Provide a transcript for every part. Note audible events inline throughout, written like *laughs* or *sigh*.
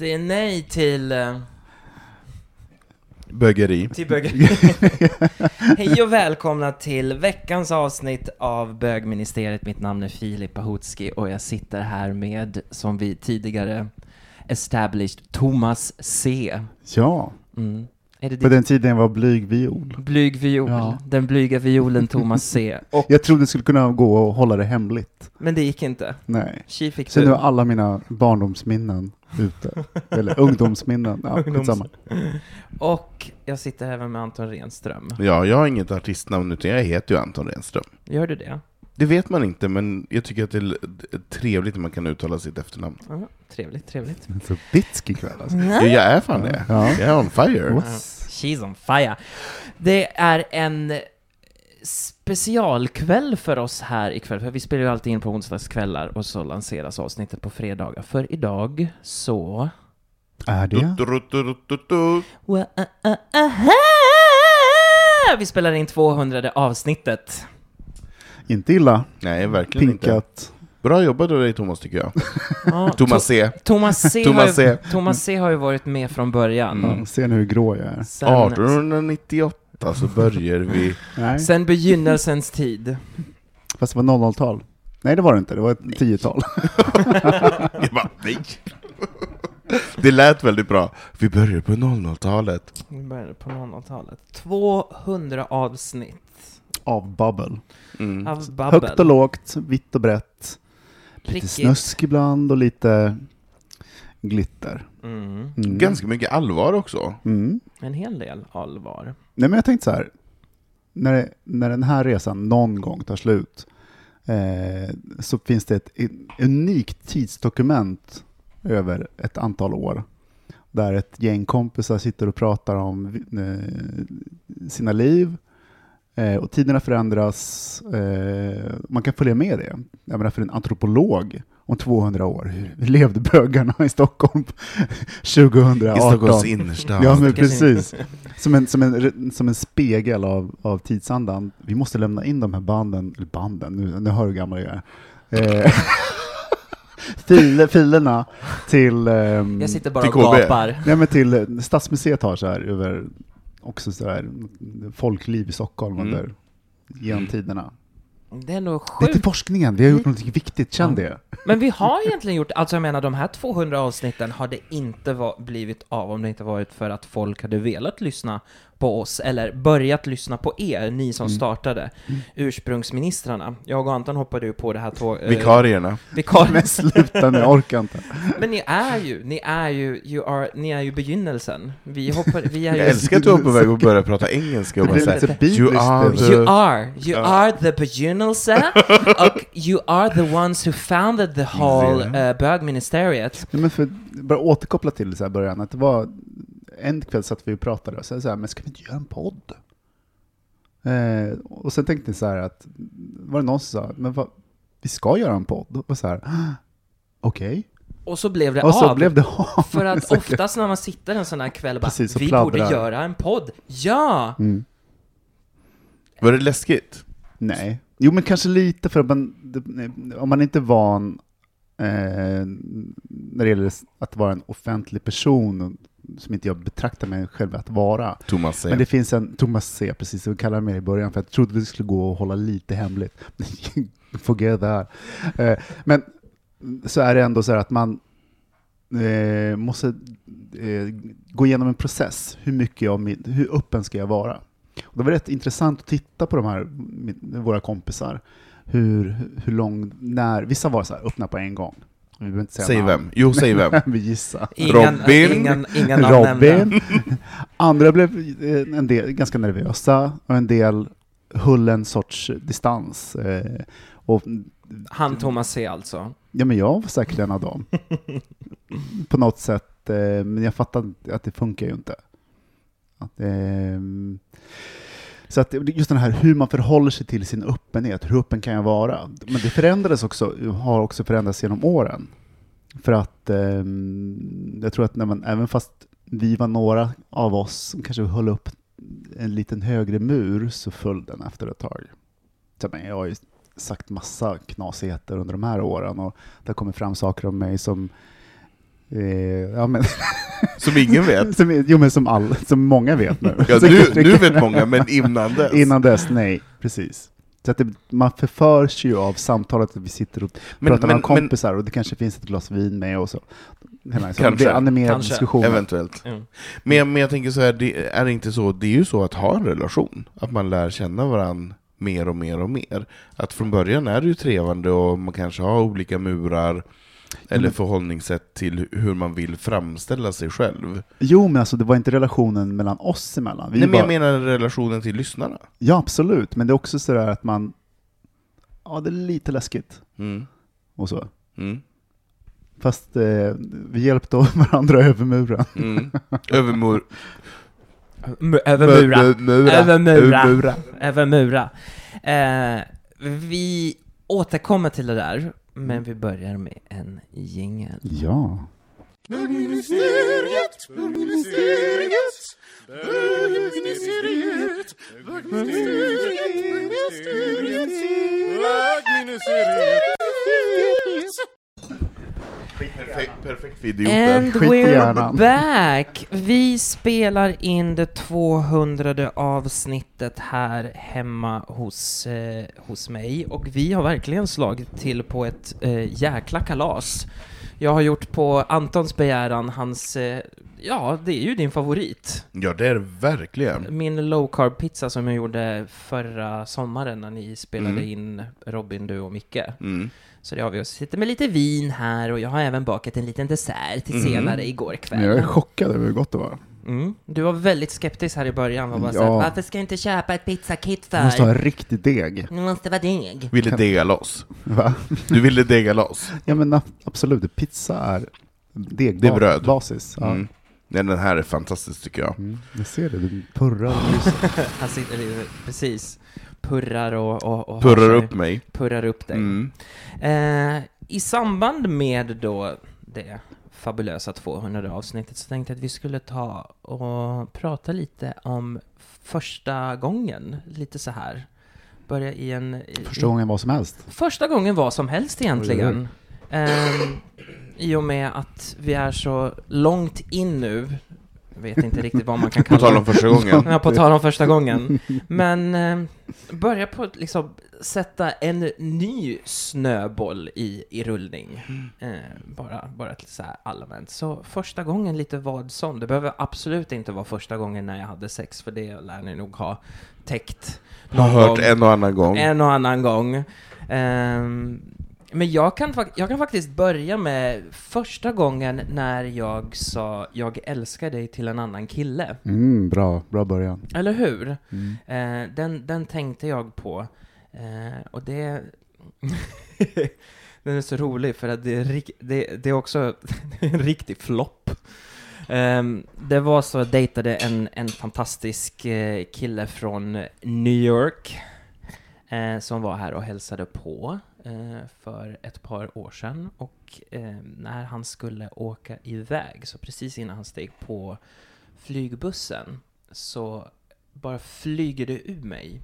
Säg nej till... eh, Bögeri. Till bögeri. *laughs* Hej och välkomna till veckans avsnitt av Bögministeriet. Mitt namn är Filip Ahutski och jag sitter här med, som vi tidigare established, Thomas C. Ja, Mm. Är det på din den tiden var blyg viol. blyg viol? Ja. Den blyga violen Thomas C. *laughs* Och, Jag trodde det skulle kunna gå och hålla det hemligt. men det gick inte. Nej. Tji fick Så nu du. är alla mina barndomsminnen ute. *laughs* Eller ungdomsminnen. Ja, Ungdoms- skitsamma. Och jag sitter även med Anton Renström. Ja, jag har inget artistnamn, utan jag heter ju Anton Renström. Gör du det? Det vet man inte, men jag tycker att det är trevligt när man kan uttala sitt efternamn. Ja, trevligt, trevligt. *laughs* Så bitsk ikväll alltså. Ja, jag är fan det. Ja. Jag är on fire. Oss. She's on fire. Det är en specialkväll för oss här ikväll, för vi spelar ju alltid in på onsdagskvällar och så lanseras avsnittet på fredagar. För idag så... Är det? Du, du, du, du, du, du. Wa- aha! Vi spelar in 200 avsnittet. Inte illa. Nej, verkligen inte. Pinkat. Bra jobbat av dig Thomas, tycker jag. *laughs* Ja, *laughs* Thomas C. Thomas C, *laughs* Thomas har ju. Thomas C har ju varit med från början. Ja, ser ni hur grå jag är? Sen, 1898 så börjar vi. Nej, sen begynnelsens tid. fast det var 00-tal. Nej, det var det inte. Det var ett 10-tal. Jag bara, nej. Det lät väldigt bra. Vi börjar på 00-talet. Vi började på 00-talet. 200 avsnitt Av babbel. Mm. av babbel. Högt och lågt, vitt och brett. Lite Prickigt. snusk ibland och lite glitter. Mm. Mm. Ganska mycket allvar också. Mm. En hel del allvar. Nej, men jag tänkte så här. När, det, när den här resan någon gång tar slut eh, så finns det ett un- unikt tidsdokument över ett antal år. Där ett gäng kompisar sitter och pratar om eh, sina liv. Eh, och tiderna förändras. Eh, man kan följa med det. Jag menar för en antropolog om 200 år. Hur, levde bögarna i Stockholm *laughs* 2018? I Stockholms innerstad. Ja, men precis. Som en, som en, som en spegel av, av tidsandan. Vi måste lämna in de här banden, eller banden, nu, nu hör du hur gammal jag är. Eh, *laughs* filer, filerna till, ehm, Jag sitter bara Till och gapar. nej, men till Stadsmuseet har så här över också så här folkliv i Stockholm Mm. under genom tiderna. Det är nog Det är till sjukt. forskningen, vi har gjort något viktigt, känn Ja. det. Men vi har egentligen gjort, alltså jag menar de här 200 avsnitten hade inte va- blivit av om det inte varit för att folk hade velat lyssna på oss, eller börjat lyssna på er, ni som Mm. startade ursprungsministrarna. Jag och Anton hoppade ju på det här tåg... eh, Vikarierna. vikar- Men sluta nu, orkar inte. Men ni är ju, ni är ju, you are, ni är ju begynnelsen. Vi hoppar, vi är ju... Jag älskar att du var på väg att börja prata engelska och bara Det är säga You are det. the... You are, you Ja. are the begynnelse, och you are the ones who founded the whole uh, bögministeriet. Men för, bara återkoppla till så här början, att det var en kväll satt vi och pratade och sa så här, men ska vi inte göra en podd? Eh, och sen tänkte jag så här att, var det någon som sa, men vad, vi ska göra en podd? Och så här, "Ah, okej. Och så blev det Och så av. blev det av. *laughs* För att *laughs* Så- oftast när man sitter en sån här kväll och bara, Precis, och vi borde pladdrar." göra en podd. Ja! Mm. Var det läskigt? Nej. Jo, men kanske lite för att man, om man inte är van eh, när det gäller att vara en offentlig person som inte jag betraktar mig själv att vara. Thomas säger. Men det finns en, Thomas C, precis som vi kallade mig i början, för jag trodde det skulle gå att hålla lite hemligt. *laughs* Forget that. Eh, Men så är det ändå så här att man eh, måste eh, gå igenom en process. Hur mycket jag, hur öppen ska jag vara? Och det var rätt intressant att titta på de här, våra kompisar. Hur, hur lång, när, vissa var så här, öppna på en gång. Vi behöver inte säga Säg namn. vem? Jo, säg vem? *laughs* vi gissar. Ingen, Robin. Ingen, inga namn nämnda. Robin. *laughs* Andra blev eh, en del ganska nervösa och en del höll en sorts distans. Eh, Och, Han Thomas C alltså. ja, men jag var säkert en av dem. På något sätt, eh, men jag fattar att det funkar ju inte. Att, eh, så att det- just den här hur man förhåller sig till sin öppenhet, hur öppen kan jag vara? Men det förändrades också, har också förändrats genom åren. För att eh, jag tror att när man, även fast vi var några av oss som kanske höll upp en liten högre mur så föll den efter ett tag. Så, men jag har ju sagt massa knasigheter under de här åren och det har kommit fram saker om mig som ja, men, *laughs* Som ingen vet. som, jo, men som, all, som många vet nu. Ja, nu, nu vet många, men innan dess. Innan dess, nej. Precis. Så att det, man förförs ju av samtalet att vi sitter och Men- pratar med men- kompisar och det kanske finns ett glas vin med och så. Hela, så Kanske. Det är animerad Kanske. diskussion. Eventuellt. Mm. Men, men jag tänker så här, det är inte så, det är ju så att ha en relation, att man lär känna varandra mer och mer och mer. Att från början är det ju trevande och man kanske har olika murar, eller Mm. förhållningssätt till hur man vill framställa sig själv. Jo, men alltså det var inte relationen mellan oss emellan. Vi Nej, men bara, jag menar relationen till lyssnarna. Ja, absolut. Men det är också sådär att man... Ja, det är lite läskigt Mm. och så. Mm. Fast eh, vi hjälpte *laughs* varandra över muren. Mm. Över mur... Mura. Över mura. Över mura. Över mura. Eh, vi återkommer till det där, men vi börjar med en jingel. Ja. Bögministeriet, bögministeriet, bögministeriet, bögministeriet, bögministeriet, bögministeriet. Perfekt, perfekt för idioter. And we're back! Vi spelar in det 200 avsnittet här hemma hos, eh, hos mig och vi har verkligen slagit till på ett eh, jäkla kalas. Jag har gjort på Antons begäran hans, eh, ja det är ju din favorit. Ja, det är det verkligen. Min low carb pizza som jag gjorde förra sommaren när ni spelade Mm. in Robin, du och Micke. Mm. Så det har vi och sitter med lite vin här och jag har även bakat en liten dessert till Mhm. senare igår kväll. Jag är chockad över hur gott det var. Mm. Du var väldigt skeptisk här i början och bara Ja. såhär, varför ska jag inte köpa ett pizzakit Du måste ha för? riktig deg. Det måste vara deg. Ville dega loss. Va? Du ville dega loss. Ja men absolut, pizza är deg, Det är bröd. basis. Ja. Mm. Nej, den här är fantastisk tycker jag. Mm, jag ser det, du purrar. Han sitter precis, purrar och, och, och Purrar sig. upp mig. Purrar upp dig. Mm. Eh, I samband med då det fabulösa 200 avsnittet så tänkte jag att vi skulle ta och prata lite om första gången, lite så här. Börja i en... i- Första gången vad som helst. Första gången vad som helst egentligen. Ehm, I och med att vi är så långt in nu. Jag vet inte riktigt vad man kan På kalla tal om första gången. *laughs* Ja, på tal om första gången. Men eh, börja på att liksom sätta en ny snöboll i, i rullning. Eh, bara, bara till så här allmänt. Så första gången lite vad som. Det behöver absolut inte vara första gången när jag hade sex, för det lär ni nog ha täckt. Har hört gång. en och annan gång. En och annan gång. Ehm, men jag kan, jag kan faktiskt börja med första gången när jag sa jag älskar dig till en annan kille. Mm, bra, bra början. Eller hur? Mm. Eh, den, den tänkte jag på. Eh, och det... *laughs* den är så rolig för att det är, rik- det, det är också *laughs* en riktig flopp. Ehm, det var så jag dejtade en, en fantastisk eh, kille från New York eh, som var här och hälsade på för ett par år sedan. Och eh, när han skulle åka iväg, så precis innan han steg på flygbussen, så bara flyger det ur mig.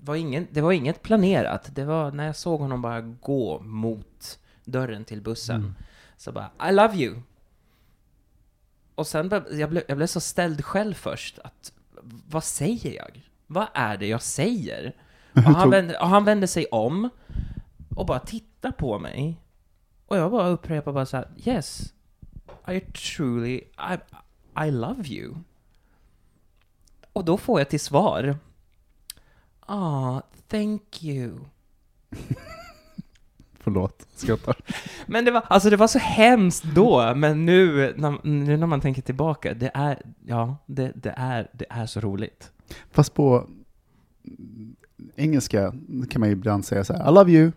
Var ingen, det var inget planerat. Det var när jag såg honom bara gå mot dörren till bussen. Så bara, I love you. och sen jag blev, jag blev så ställd själv först, att vad säger jag? Vad är det jag säger? *laughs* Och han, vände, och han vände sig om och bara tittar på mig. Och jag bara upprepar bara så här: Yes, I truly, I, I love you. Och då får jag till svar. Ah, thank you. *laughs* Förlåt, skrattar. Men det var, alltså det var så hemskt då, men nu när, nu när man tänker tillbaka, det är, ja, det, det är, det är så roligt. Fast på engelska kan man ju ibland säga så här, I love you,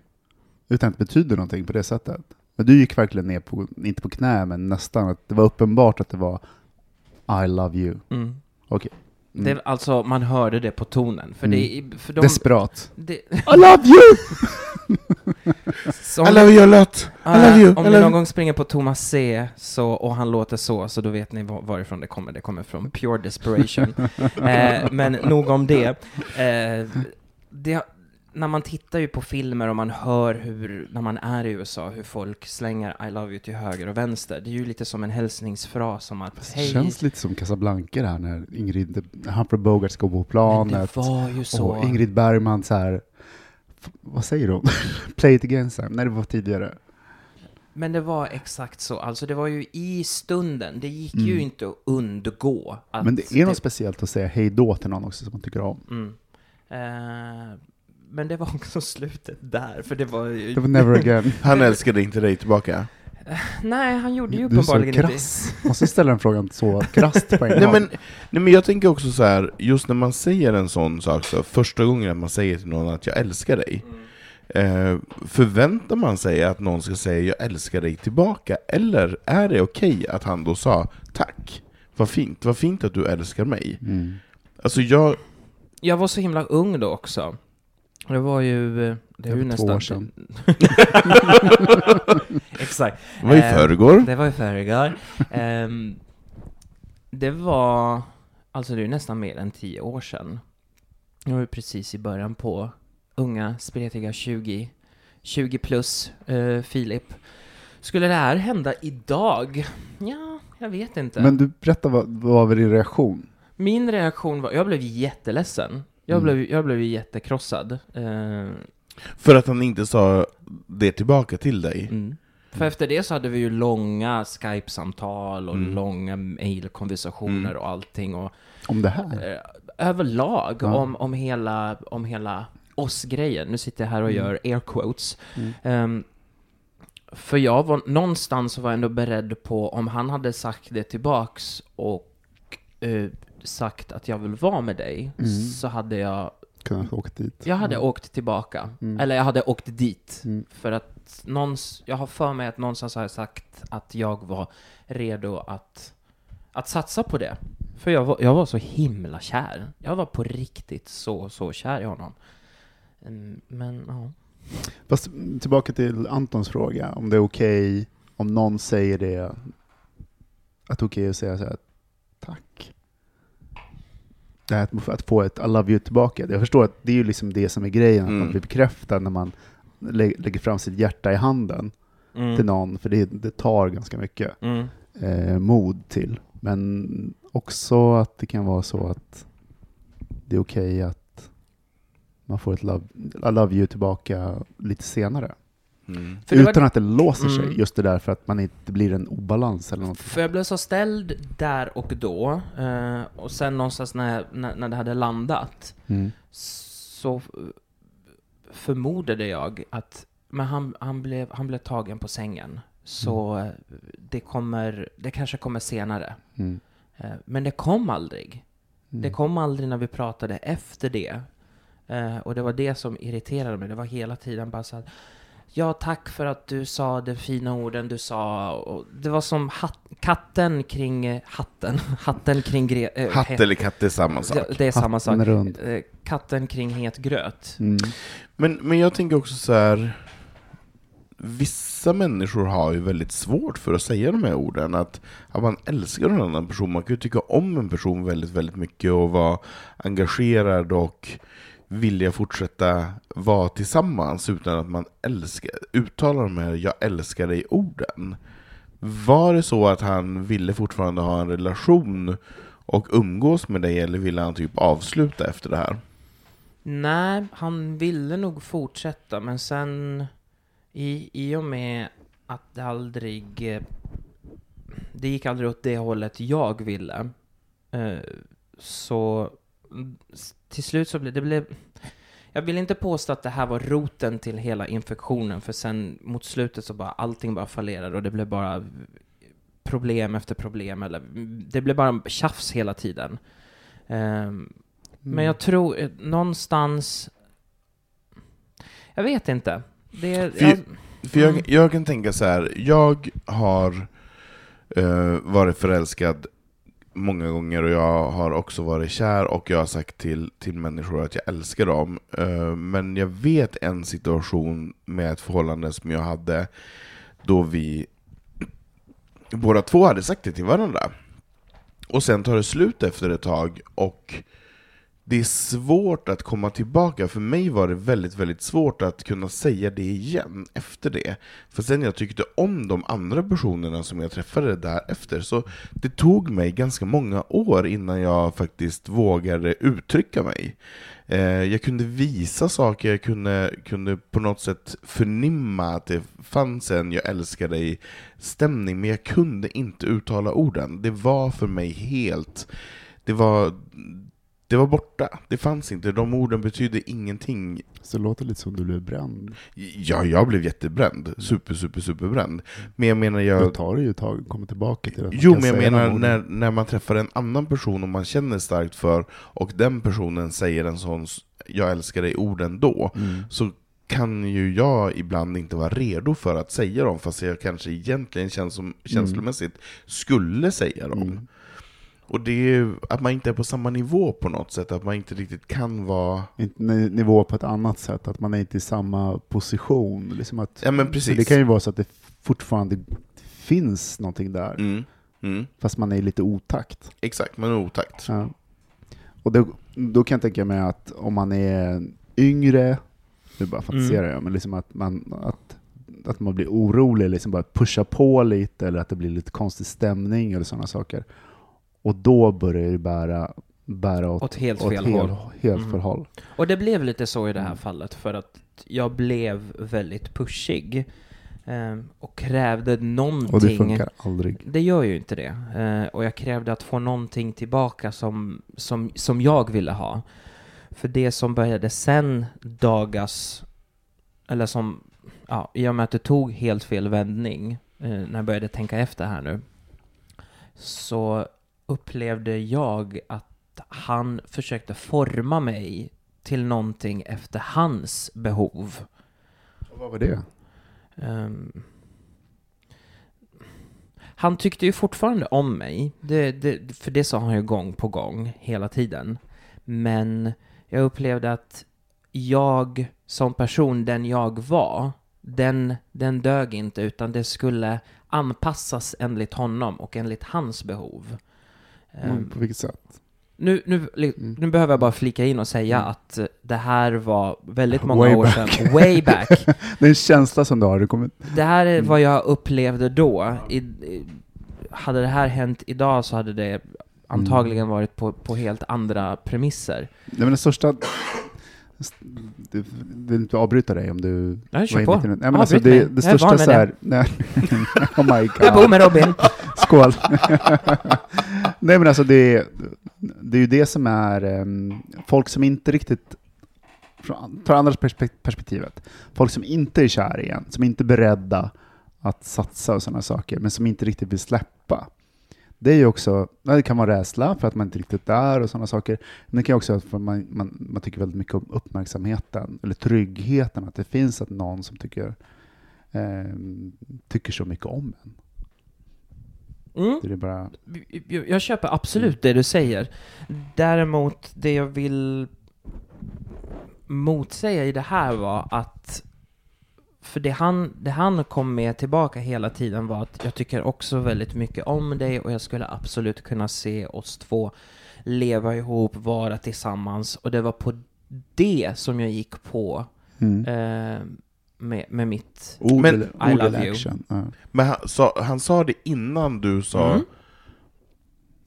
utan att det betyder någonting på det sättet. Men du gick verkligen ner på, inte på knä, men nästan, att det var uppenbart att det var I love you. Mm. Okej. Mm. Det, alltså, man hörde det på tonen, för det är- för de... Desperat. det, I love you! I love you a lot! I love you! Om I ni någon gång springer på Thomas C så, och han låter så, så då vet ni var- varifrån det kommer. Det kommer från pure desperation. *laughs* eh, men nog om det. Eh, det. När man tittar ju på filmer och man hör hur, när man är i USA, hur folk slänger I love you till höger och vänster. Det är ju lite som en hälsningsfras som att Det hej. känns lite som Casablanca det här när Ingrid, Humphrey Bogart ska på men planet. det var ju så. Och Ingrid Bergman så här, vad säger hon? *laughs* Play it again Sam. Nej, det var tidigare. Men det var exakt så. Alltså det var ju i stunden. Det gick ju Mm. inte att undgå. Att Men det är något speciellt att säga hej då till någon också som man tycker om. Mm. Eh, men det var också slutet där, för det var ju... Det var never again. Han älskade inte dig tillbaka. Nej, han gjorde ju Du är så uppenbarligen inte krass. Måste ställa den frågan så krasst på en Nej men, nej men jag tänker också så här, just när man säger en sån sak, så första gången att man säger till någon att jag älskar dig, eh, förväntar man sig att någon ska säga jag älskar dig tillbaka? Eller är det okej att han då sa tack, vad fint, vad fint att du älskar mig? Mm. Alltså jag, Jag var så himla ung då också. Det var ju... eh, Det, är Det ju var två nästan... år sedan. *laughs* det Exakt. var i Eh, förrgår. Det var i förrgår. Ehm, det var... Alltså det är nästan mer än tio år sedan. Jag var ju precis i början på unga, spretiga 20, 20 plus, eh, Filip. Skulle det här hända idag? Ja, jag vet inte. Men du, berätta vad, vad var din reaktion? Min reaktion var, jag blev jätteledsen. Jag, Mm. blev, jag blev jättekrossad. Eh, För att han inte sa det tillbaka till dig. mm. För efter det så hade vi ju långa Skype-samtal och Mm. långa mail-konversationer Mm. och allting. Och, Om det här? eh, överlag Ja. om, om hela, om hela oss-grejen. Nu sitter jag här och Mm. gör air quotes. Ehm, för jag var, någonstans var jag ändå beredd på, om han hade sagt det tillbaks och eh, sagt att jag vill vara med dig, Mm. så hade jag, Kunnat åka dit? jag hade Mm. åkt tillbaka. Mm. Eller jag hade åkt dit. Mm. För att någons, jag har för mig att någonstans har jag sagt att jag var redo att, att satsa på det. För jag var, jag var så himla kär. Jag var på riktigt så, så kär i honom. Mm, Men, ja. Fast tillbaka till Antons fråga, om det är okej om någon säger det, att det är okej att säga så här, tack. Det här att- att få ett I love you tillbaka. Jag förstår att det är ju liksom det som är grejen, att Mm. man blir bekräftad när man lä- lägger fram sitt hjärta i handen Mm. till någon, för det, det tar ganska mycket Mm. eh, mod till. Men också att det kan vara så att det är okej att man får ett love, I love you tillbaka lite senare. Mm. Det var- Utan att det låser sig, Mm. just det där för att man inte blir en obalans eller något. För jag blev så ställd där och då, eh, och sen någonstans när, när, när det hade landat, Mm. så förmodade jag att men han, han, blev, han blev tagen på sängen. Så eh, det kommer, det kanske kommer senare. Mm. Eh, Men det kom aldrig. Mm. Det kom aldrig när vi pratade efter det. Eh, och det var det som irriterade mig. Det var hela tiden bara så här, Ja, tack för att du sa de fina orden du sa. Och det var som hat, katten kring eh, hatten. *laughs* Hatten kring gre, eh, Hatt eller katt är samma sak. det, det är samma sak. Hatten rund. Eh, katten kring het gröt. Mm. Men, men jag tänker också så här. Vissa människor har ju väldigt svårt för att säga de här orden, att, att man älskar en annan person. Man kan ju tycka om en person väldigt, väldigt mycket och vara engagerad och vilja fortsätta vara tillsammans utan att man älskar, uttalar de här 'jag älskar dig' orden. Var det så att han ville fortfarande ha en relation och umgås med dig, eller ville han typ avsluta efter det här? Nej, han ville nog fortsätta, men sen i, i och med att det aldrig... Det gick aldrig åt det hållet jag ville. Eh, så till slut så blev det... Blev, jag vill inte påstå att det här var roten till hela infektionen, för sen mot slutet så bara allting bara fallerade och det blev bara problem efter problem, eller det blev bara tjafs hela tiden. Ehm, men jag tror eh, någonstans... Jag vet inte. Det, För- jag, För jag, Mm. jag kan tänka så här. jag har eh, varit förälskad många gånger och jag har också varit kär och jag har sagt till, till människor att jag älskar dem. Eh, men jag vet en situation med ett förhållande som jag hade då vi båda två hade sagt det till varandra. Och sen tar det slut efter ett tag och det är svårt att komma tillbaka. För mig var det väldigt, väldigt svårt att kunna säga det igen efter det. För sen jag tyckte om de andra personerna som jag träffade därefter, så det tog mig ganska många år innan jag faktiskt vågade uttrycka mig. Eh, jag kunde visa saker, jag kunde, kunde på något sätt förnimma att det fanns en jag älskar dig-stämning, men jag kunde inte uttala orden. Det var för mig helt... Det var, det var borta. Det fanns inte. De orden betydde ingenting. Så det låter lite som du blev bränd. Ja, jag blev jättebränd. Super, super, superbränd. Men jag menar, Då jag... tar det ju ett tag att komma tillbaka till man Jo, men jag menar när, när man träffar en annan person och man känner starkt för, och den personen säger en sån 'jag älskar dig'-orden då, Mm. så kan ju jag ibland inte vara redo för att säga dem, fast jag kanske egentligen känns som, känslomässigt skulle säga dem. Mm. Och det är ju att man inte är på samma nivå på något sätt, att man inte riktigt kan vara... Nivå på ett annat sätt, att man är inte i samma position. Liksom att, Ja men precis. det kan ju vara så att det fortfarande finns någonting där, mm. Mm. fast man är i lite otakt. Exakt, man är otakt. Ja. Och då, då kan jag tänka mig att om man är yngre, nu bara fantiserar jag, men liksom att man, att, att man blir orolig, liksom bara pusha på lite, eller att det blir lite konstig stämning eller sådana saker. Och då börjar det bära, bära åt, åt helt åt fel hel- håll. helt Mm. fel håll. Och det blev lite så i det här Mm. fallet, för att jag blev väldigt pushig. ehm, och krävde någonting. Och det funkar aldrig. Det gör ju inte det. Eh, och jag krävde att få någonting tillbaka som, som, som jag ville ha. För det som började sen dagas, eller som, ja, i och med att det tog helt fel vändning, eh, när jag började tänka efter här nu, så upplevde jag att han försökte forma mig till någonting efter hans behov. Och vad var det? Ehm, han tyckte ju fortfarande om mig, det, det, för det sa han ju gång på gång, hela tiden. Men jag upplevde att jag som person, den jag var, den, den dög inte, utan det skulle anpassas enligt honom och enligt hans behov. Ehm, Mm, på vilket sätt? nu, nu, Mm. nu behöver jag bara flika in och säga Mm. att det här var väldigt många Way år back. sedan, way back. *laughs* Det är en känsla som du har. Det kommer, Det här är Mm. vad jag upplevde då. I, i, hade det här hänt idag så hade det antagligen varit på, på helt andra premisser. nej, men den största... Du vill inte avbryta dig om du... Nej, kör på. det. Nej, men alltså Avbryt det, mig. det är största så här, nej, *laughs* Oh my Jag bor god. med Robin. Skål! *laughs* nej men alltså det, är- det är ju det som är um, folk som inte riktigt från- tar andras perspektivet. Folk som inte är kära igen, som inte är beredda att satsa och sådana saker, men som inte riktigt vill släppa. Det är ju också, det kan vara rädsla för att man inte riktigt är och sådana saker. Men det kan också vara för att man, man, man tycker väldigt mycket om uppmärksamheten, eller tryggheten, att det finns att någon som tycker, eh, tycker så mycket om en. Mm. Det är bara, Jag, jag köper absolut det du säger. Däremot, det jag vill motsäga i det här var att för det han, det han kom med tillbaka hela tiden var att jag tycker också väldigt mycket om dig och jag skulle absolut kunna se oss två leva ihop, vara tillsammans och det var på det som jag gick på mm. eh, med, med mitt Ord, Men- I ord love eller you. action. Ja. Men han sa, han sa det innan du sa... Mm.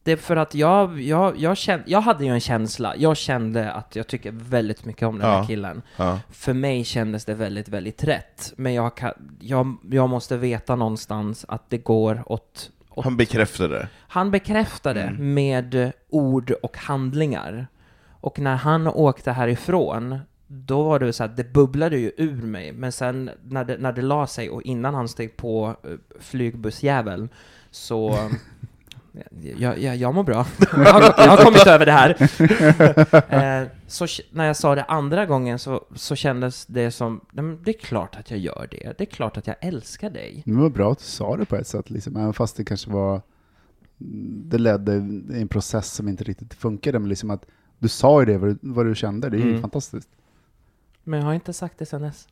Det är för att jag, jag, jag, kände, jag hade ju en känsla, jag kände att jag tycker väldigt mycket om den här Ja. killen. Ja. För mig kändes det väldigt, väldigt rätt. Men jag, kan, jag, jag måste veta någonstans att det går åt... åt Han bekräftade. han bekräftade Mm. med ord och handlingar. Och när han åkte härifrån, då var det så att det bubblade ju ur mig. Men sen när det, när det la sig och innan han steg på eh, flygbussjäveln så... Jag, jag, jag mår bra. *laughs* Jag har, jag har kommit över det här. *laughs* Eh, så när jag sa det andra gången så, så kändes det som, "Nej, men det är klart att jag gör det. Det är klart att jag älskar dig. Men det var bra att du sa det på ett sätt, liksom, även fast det kanske var... Det ledde i en process som inte riktigt funkade, men liksom att du sa ju det, vad du, vad du kände. Det är ju Mm. fantastiskt. Men jag har inte sagt det sen dess.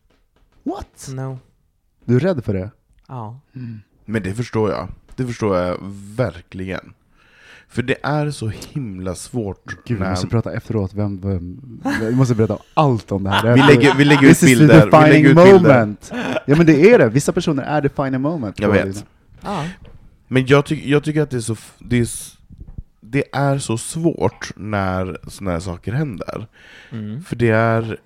What? No. Du är rädd för det? Ja. Men det förstår jag. Det förstår jag verkligen. För det är så himla svårt Gud, vi när... måste prata efteråt. Vem, vem, vi måste berätta allt om det här. *laughs* Vi lägger, vi lägger ut This is the bilder. Vi lägger defining ut bilder. moment. Ja men det är det. Vissa personer är defining moment. Jag vet. Ja. Men jag, ty jag tycker att det är så... Det är, det är så svårt när såna här saker händer. Mm. För det är...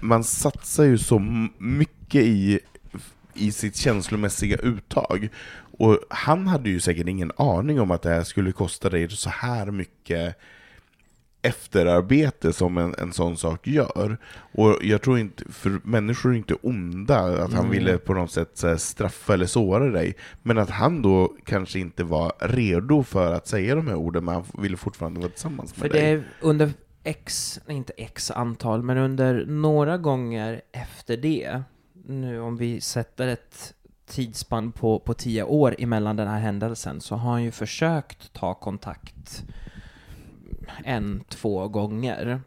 Man satsar ju så mycket i, i sitt känslomässiga uttag. Och han hade ju säkert ingen aning om att det här skulle kosta dig så här mycket efterarbete som en, en sån sak gör. Och jag tror inte, för människor är inte onda, att han Mm. ville på något sätt straffa eller såra dig. Men att han då kanske inte var redo för att säga de här orden, men han ville fortfarande vara tillsammans För med det dig. är under x, inte x antal, men under några gånger efter det, nu om vi sätter ett tidsspann på, på tio år emellan den här händelsen, så har han ju försökt ta kontakt en, två gånger.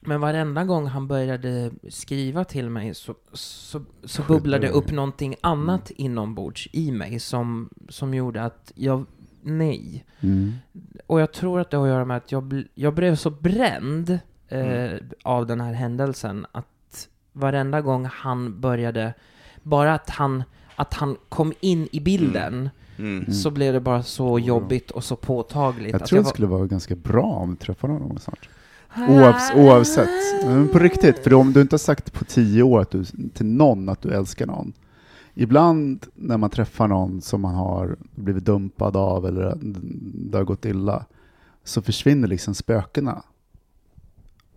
Men varenda gång han började skriva till mig så, så, så bubblade upp någonting annat inombords i mig som, som gjorde att jag, nej. Mm. Och jag tror att det har att göra med att jag, bl- jag blev så bränd eh, Mm. av den här händelsen att varenda gång han började, bara att han, att han kom in i bilden, Mm. så blev det bara så jobbigt och så påtagligt. Jag att tror det var- skulle vara ganska bra om du träffar honom snart. Oavs oavsett. Men på riktigt, för om du inte har sagt på tio år att du, till någon att du älskar någon. Ibland när man träffar någon som man har blivit dumpad av eller det har gått illa, så försvinner liksom spökena.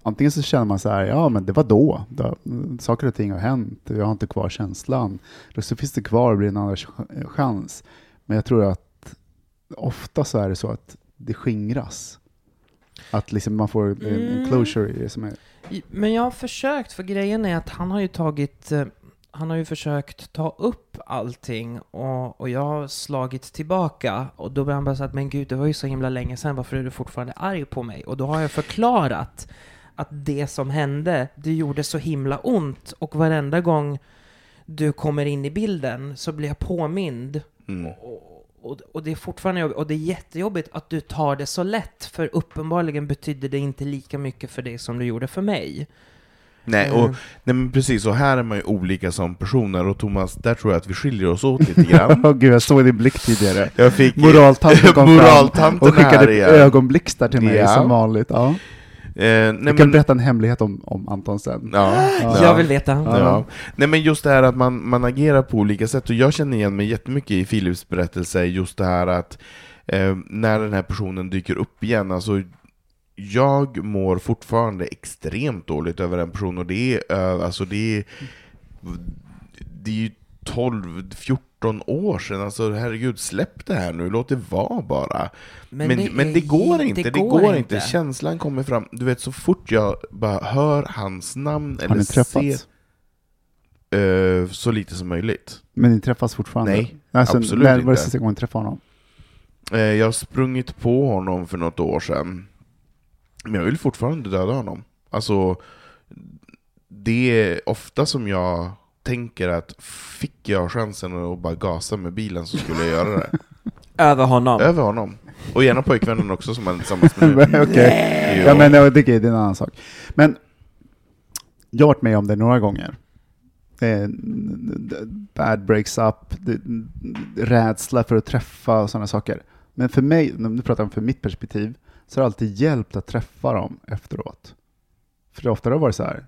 Antingen så känner man så här, ja men det var då, då saker och ting har hänt, jag har inte kvar känslan. Eller så finns det kvar och blir en andra ch- chans. Men jag tror att ofta så är det så att det skingras. Att liksom man får en, en Mm. closure i det som är... Men jag har försökt, för grejen är att han har ju tagit, eh, han har ju försökt ta upp allting och, och jag har slagit tillbaka och då blir han bara så att men gud, det var ju så himla länge sedan, varför är du fortfarande arg på mig? Och då har jag förklarat att det som hände, det gjorde så himla ont och varenda gång du kommer in i bilden så blir jag påmind Mm. och, och, och det är fortfarande jobbigt, och det är jättejobbigt att du tar det så lätt, för uppenbarligen betyder det inte lika mycket för dig som det gjorde för mig. Nej, Mm. och, nej men precis, och här är man ju olika som personer, och Thomas, där tror jag att vi skiljer oss åt lite *laughs* grann. Åh gud, jag såg din blick tidigare. Jag fick Moraltanten kom Moraltanten fram och skickade ögonblixtar till mig Ja. som vanligt. Ja. Eh, nej, Jag kan men, berätta en hemlighet om, om Anton sen. ja, Ja. Jag vill veta. Ja. Ja. Nej men just det här att man, man agerar på olika sätt, och jag känner igen mig jättemycket i Philips berättelse, just det här att eh, när den här personen dyker upp igen, alltså jag mår fortfarande extremt dåligt över den personen, och det är, alltså det är, det är ju 12, 14 år sedan, alltså herregud, släpp det här nu, låt det vara bara. Men, men, det, är- går inte, det, går, inte. Känslan kommer fram, du vet så fort jag bara hör hans namn Har eller ni ser träffats? Eh, så lite som möjligt. Men ni träffas fortfarande? Nej, alltså, absolut när var det inte. sista gången ni träffade honom? Eh, jag har sprungit på honom för något år sedan. Men jag vill fortfarande döda honom. Alltså, det är ofta som jag tänker att fick jag chansen att bara gasa med bilen så skulle jag göra det. *laughs* Över honom. Över honom. Och gärna pojkvännen också som han är tillsammans med *laughs* nu. Okej. Jo. Ja, men ja, det, det är en annan sak. Men jag har varit med om det några gånger. eh, bad breaks up, rädsla för att träffa och sådana saker. Men för mig, nu pratar jag om för mitt perspektiv, så har det alltid hjälpt att träffa dem efteråt. För det ofta har det varit så här,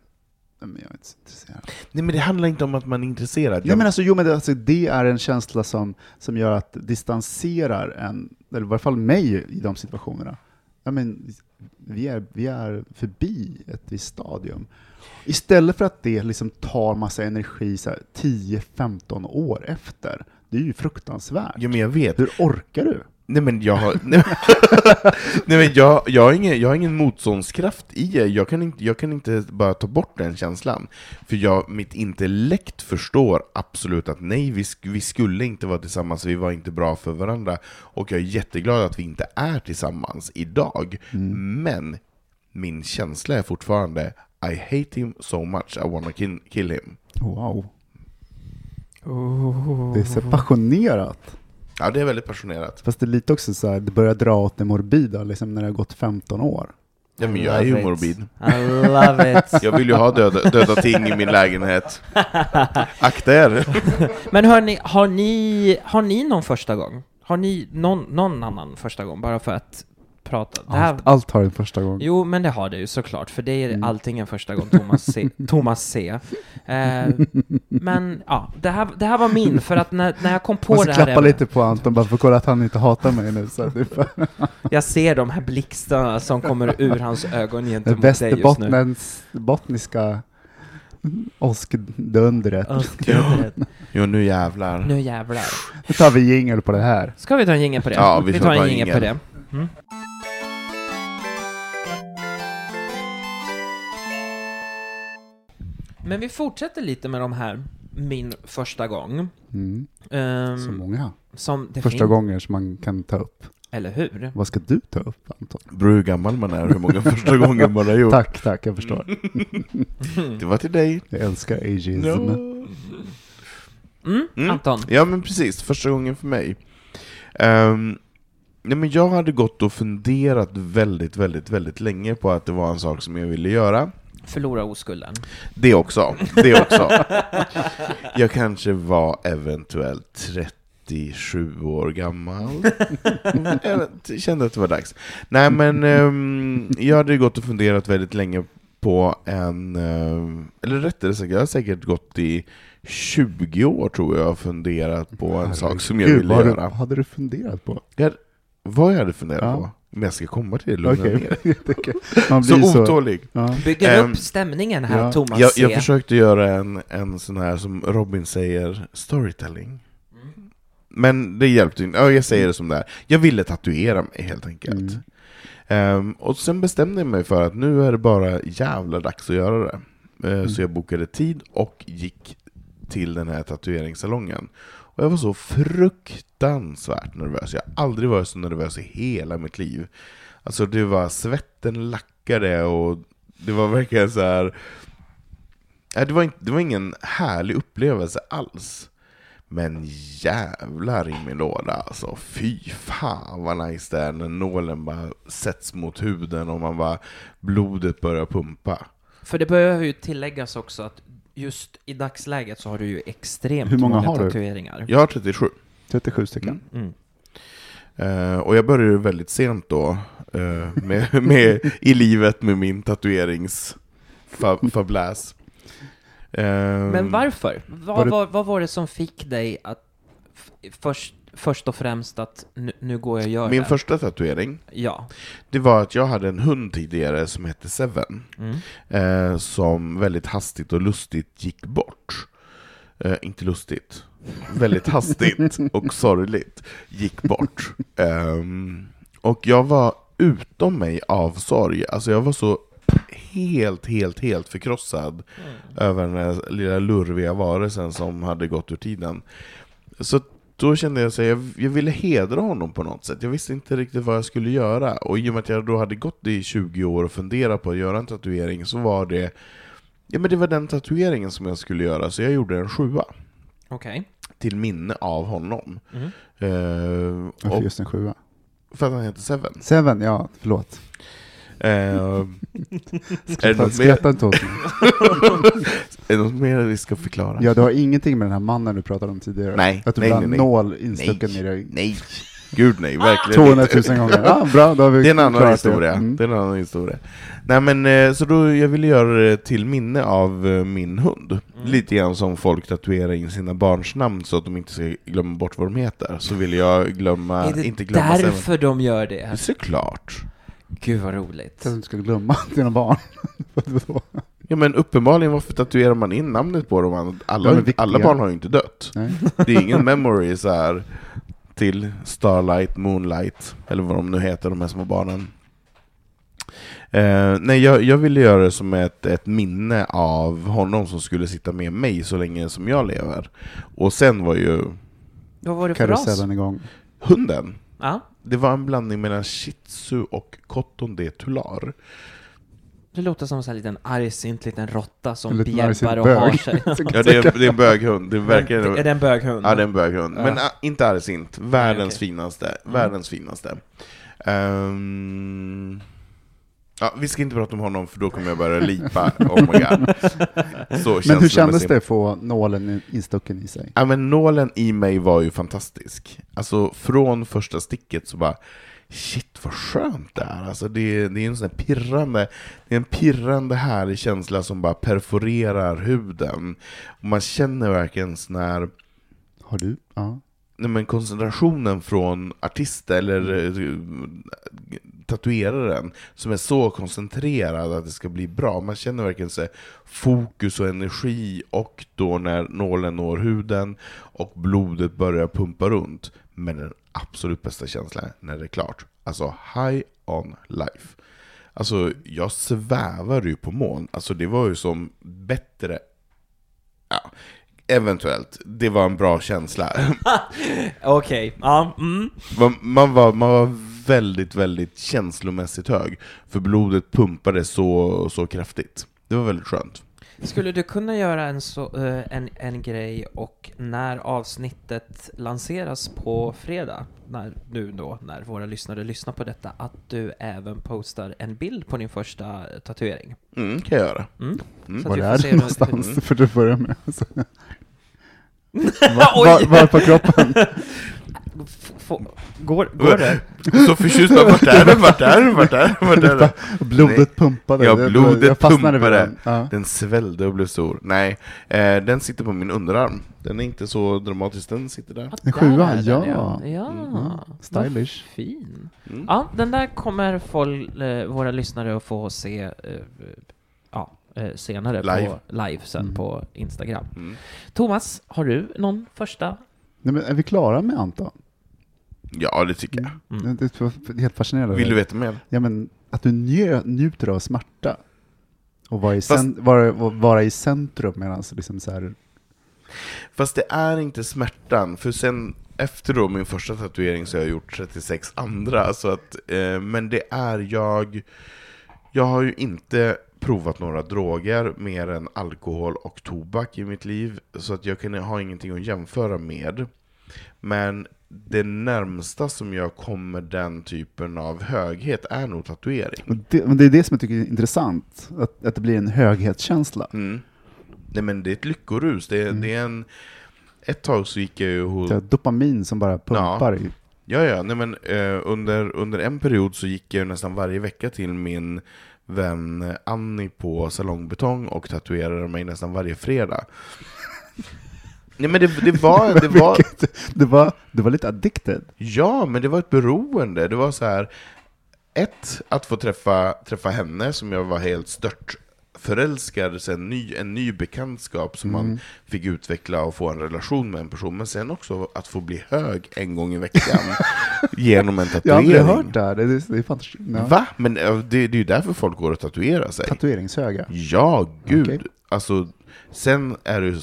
"Nej, men jag är inte så intresserad. Nej men det handlar inte om att man är intresserad. Ja, men alltså, jo, men det, alltså, det är en känsla som, som gör att distanserar en, eller i varje fall mig i de situationerna. Ja, men, vi, är, vi är förbi ett visst stadium. Istället för att det liksom tar massa energi så här, 10-15 år efter. Det är ju fruktansvärt. Ja, men jag vet. Hur orkar du? Nej men jag har, nej, *laughs* nej men jag, jag, har ingen, jag har ingen motståndskraft i det. Jag kan, inte, jag kan inte bara ta bort den känslan. För jag, mitt intellekt förstår absolut att nej, vi, sk- vi skulle inte vara tillsammans, vi var inte bra för varandra. Och jag är jätteglad att vi inte är tillsammans idag. Men min känsla är fortfarande I hate him so much, I wanna kill, kill him. Wow. Det är så passionerat. Ja, det är väldigt passionerat. Fast det är lite också så här, det börjar dra åt det morbida liksom när det har gått 15 år. Ja, men jag är ju it. morbid. I love it. *laughs* Jag vill ju ha döda, döda ting i min lägenhet. Akta er! *laughs* Men hörni, har ni, har ni någon första gång? Har ni någon, någon annan första gång? Bara för att prata. Det här, Allt, allt har en första gång. Jo, men det har det ju såklart, för det är Mm. allting en första gång Thomas C. *laughs* Thomas C. Eh, men ja, det här, det här var min, för att när, när jag kom på det här klappa lite på Anton bara för att kolla att han inte hatar mig nu. Så det bara- *laughs* Jag ser de här blixtarna som kommer ur hans ögon det gentemot dig just nu. bottniska åskdundret. Öskdödret. Jo, nu jävlar. Nu jävlar. Nu tar vi jingel på det här. Ska vi ta en jingel på det? Ja, vi får tar ta en jingel på det. Mm. Men vi fortsätter lite med de här min första gång. Mm. Ehm, Så många. som det Första finns, gånger som man kan ta upp. Eller hur? Vad ska du ta upp Anton? Beror hur gammal man är och hur många första gånger man har gjort. Tack, tack, jag förstår. Det var till dig. Jag älskar ageism. Mm, Mm. Anton? Ja men precis, första gången för mig. Um, nej, men jag hade gått och funderat väldigt, väldigt, väldigt länge på att det var en sak som jag ville göra. Förlora oskulden. Det också. Det också. *laughs* Jag kanske var eventuellt 37 år gammal. Jag kände att det var dags. Nej men ehm, jag hade gått och funderat väldigt länge på en, ehm, eller rättare sagt, jag har säkert gått i 20 år tror jag och funderat på en sak som jag ville vad har göra. Du, hade du funderat på? Jag, vad jag hade funderat Ja. på? Men jag ska komma till det, lugna Okej. ner. *laughs* Man blir Så otålig. Ja. Bygger Ehm, upp stämningen här, ja. Thomas Jag, jag försökte göra en, en sån här som Robin säger, storytelling. Men det hjälpte inte. Ja, jag säger det som det är. Jag ville tatuera mig helt enkelt. Mm. Ehm, och sen bestämde jag mig för att nu är det bara jävla dags att göra det. Eh, Mm. Så jag bokade tid och gick till den här tatueringssalongen. Och jag var så fruktansvärt nervös. Jag har aldrig varit så nervös i hela mitt liv. Alltså det var svetten lackade och det var verkligen så här. Det var, inte, det var ingen härlig upplevelse alls. Men jävlar i min låda alltså. Fy fan vad nice det är när nålen bara sätts mot huden och man bara blodet börjar pumpa. För det behöver ju tilläggas också att just i dagsläget så har du ju extremt Hur många har du? tatueringar. Jag har 37. 37 stycken. Mm. Eh, och jag började väldigt sent då, eh, med, *laughs* med, i livet med min tatueringsfabläs. Eh, Men varför? Vad Var det- var, var det som fick dig att först, först och främst att nu, nu går jag och gör Min det? första tatuering, Ja. det var att jag hade en hund tidigare som hette Seven, Mm. eh, som väldigt hastigt och lustigt gick bort. Eh, inte lustigt, väldigt hastigt *laughs* och sorgligt gick bort. Ehm, och jag var utom mig av sorg, alltså jag var så helt, helt, helt förkrossad över den här lilla lurviga varelsen som hade gått ur tiden. Så då kände jag att jag, jag ville hedra honom på något sätt. Jag visste inte riktigt vad jag skulle göra. Och i och med att jag då hade gått i 20 år och funderat på att göra en tatuering så var det Ja men det var den tatueringen som jag skulle göra, så jag gjorde en sjua. Okej. Till minne av honom. Mm. Eh, Varför och just en sjua? för att han heter Seven. Seven, ja, förlåt. Eh, är, det Skratta, inte åt mig. är det något mer vi ska förklara? Ja, du har ingenting med den här mannen du pratade om tidigare? Nej, Att du nej, vill ha nej, nål instucken i dig Nej, gud nej, verkligen 200 inte. 000 gånger. Ja, bra, då har vi Det är en annan historia. Det. Mm. Det är en annan historia. Nej men, eh, så då, jag ville göra det till minne av eh, min hund. Mm. Lite grann som folk tatuerar in sina barns namn så att de inte ska glömma bort vad de heter. Så ville jag glömma, är det inte glömma sig. därför de gör det? Såklart. Gud vad roligt. Så att du inte ska glömma *laughs* dina barn. Ja men uppenbarligen, varför tatuerar man in namnet på dem? Alla, alla barn har ju inte dött. Nej. Det är ingen memory så här till Starlight, Moonlight, eller vad de nu heter, de här små barnen. Eh, nej, jag, jag ville göra det som ett, ett minne av honom som skulle sitta med mig så länge som jag lever. Och sen var ju Vad var det för ras? Igång. hunden, Ja, det var en blandning mellan shih tzu och cotton de tular. det låter som en liten argsint liten råtta som bjäbbar och har *laughs* sig. Ja, det, är, det är en böghund, det är verkligen Är det en böghund? Ja, det är en böghund. Ja. Men ah, inte argsint. Världens okej. finaste. Mm. Världens finaste. Ehm, ja, vi ska inte prata om honom för då kommer jag börja lipa. Oh my god. Så Men hur kändes det att få nålen instucken i sig? Ja, men nålen i mig var ju fantastisk. Alltså från första sticket så bara Shit vad skönt det är. Alltså det, det är en sån här pirrande, det är en pirrande härlig känsla som bara perforerar huden. Och man känner verkligen sån här Har du? Ja. Nej, men koncentrationen från artist eller eh, tatueraren som är så koncentrerad att det ska bli bra. Man känner verkligen så fokus och energi och då när nålen når huden och blodet börjar pumpa runt. Men den absolut bästa känslan är när det är klart. Alltså high on life. Alltså jag svävade ju på moln. Alltså det var ju som bättre Ja, eventuellt. Det var en bra känsla. *laughs* Okej, ja. Mm. Man, man, var, man var väldigt, väldigt känslomässigt hög, för blodet pumpade så, så kraftigt. Det var väldigt skönt. Skulle du kunna göra en, så, eh, en, en grej och när avsnittet lanseras på fredag, när, nu då, när våra lyssnare lyssnar på detta, att du även postar en bild på din första tatuering? Mm, kan jag göra. Mm. Mm. Att Var är det se hur- någonstans? *laughs* För du börjar med. *laughs* Var, var, var på kroppen? *laughs* Går, går det? *laughs* Så förtjust, bara, vart är den, vart är den, vart är den, vart är den? Blodet pumpade. Ja, Det- blodet jag pumpade. den. Ja. Den svällde och blev stor. Nej, eh, den sitter på min underarm. Den är inte så dramatisk, den sitter där. Ja, En där sjua, är den, ja. ja. ja. Mm. Vad Stylish. fin. Mm. Ja, den där kommer folk, eh, våra lyssnare att få se eh, ja, eh, senare Live. på live sen Mm. på Instagram. Mm. Thomas, har du någon första? Nej, men är vi klara med Anton? Ja, det tycker jag. Mm. Det är helt fascinerande. Vill du veta mer? Ja, men att du njö, njuter av smärta. Och vara i, Fast- cen, vara, vara i centrum medan liksom så här, Fast det är inte smärtan, för sen efter då min första tatuering så har jag gjort 36 andra, så att, eh, men det är jag... Jag har ju inte provat några droger mer än alkohol och tobak i mitt liv, så att jag kan ha ingenting att jämföra med. Men det närmsta som jag kommer den typen av höghet är nog tatuering. det, men det är det som jag tycker är intressant, att, att det blir en höghetskänsla. Mm. Nej men det är ett lyckorus, det är, Mm. det är en... Ett tag så gick jag ju hos... Dopamin som bara pumpar i. Ja, ja, nej men eh, under, under en period så gick jag nästan varje vecka till min vän Annie på Salongbetong och tatuerade mig nästan varje fredag. Nej men det, det *laughs* var, det var, Det var, det var lite addicted. ja men det var ett beroende. Det var så här, ett, att få träffa, träffa henne som jag var helt stört förälskad, så en ny, en ny bekantskap som man fick utveckla och få en relation med en person, men sen också att få bli hög en gång i veckan *laughs* genom en Jag har tatuering. aldrig hört det här. Det är, det är fantastiskt. Ja. Va? Men det, det är ju därför folk går och tatuerar sig. Tatueringshöga. Ja, gud. Okej. Alltså, sen är det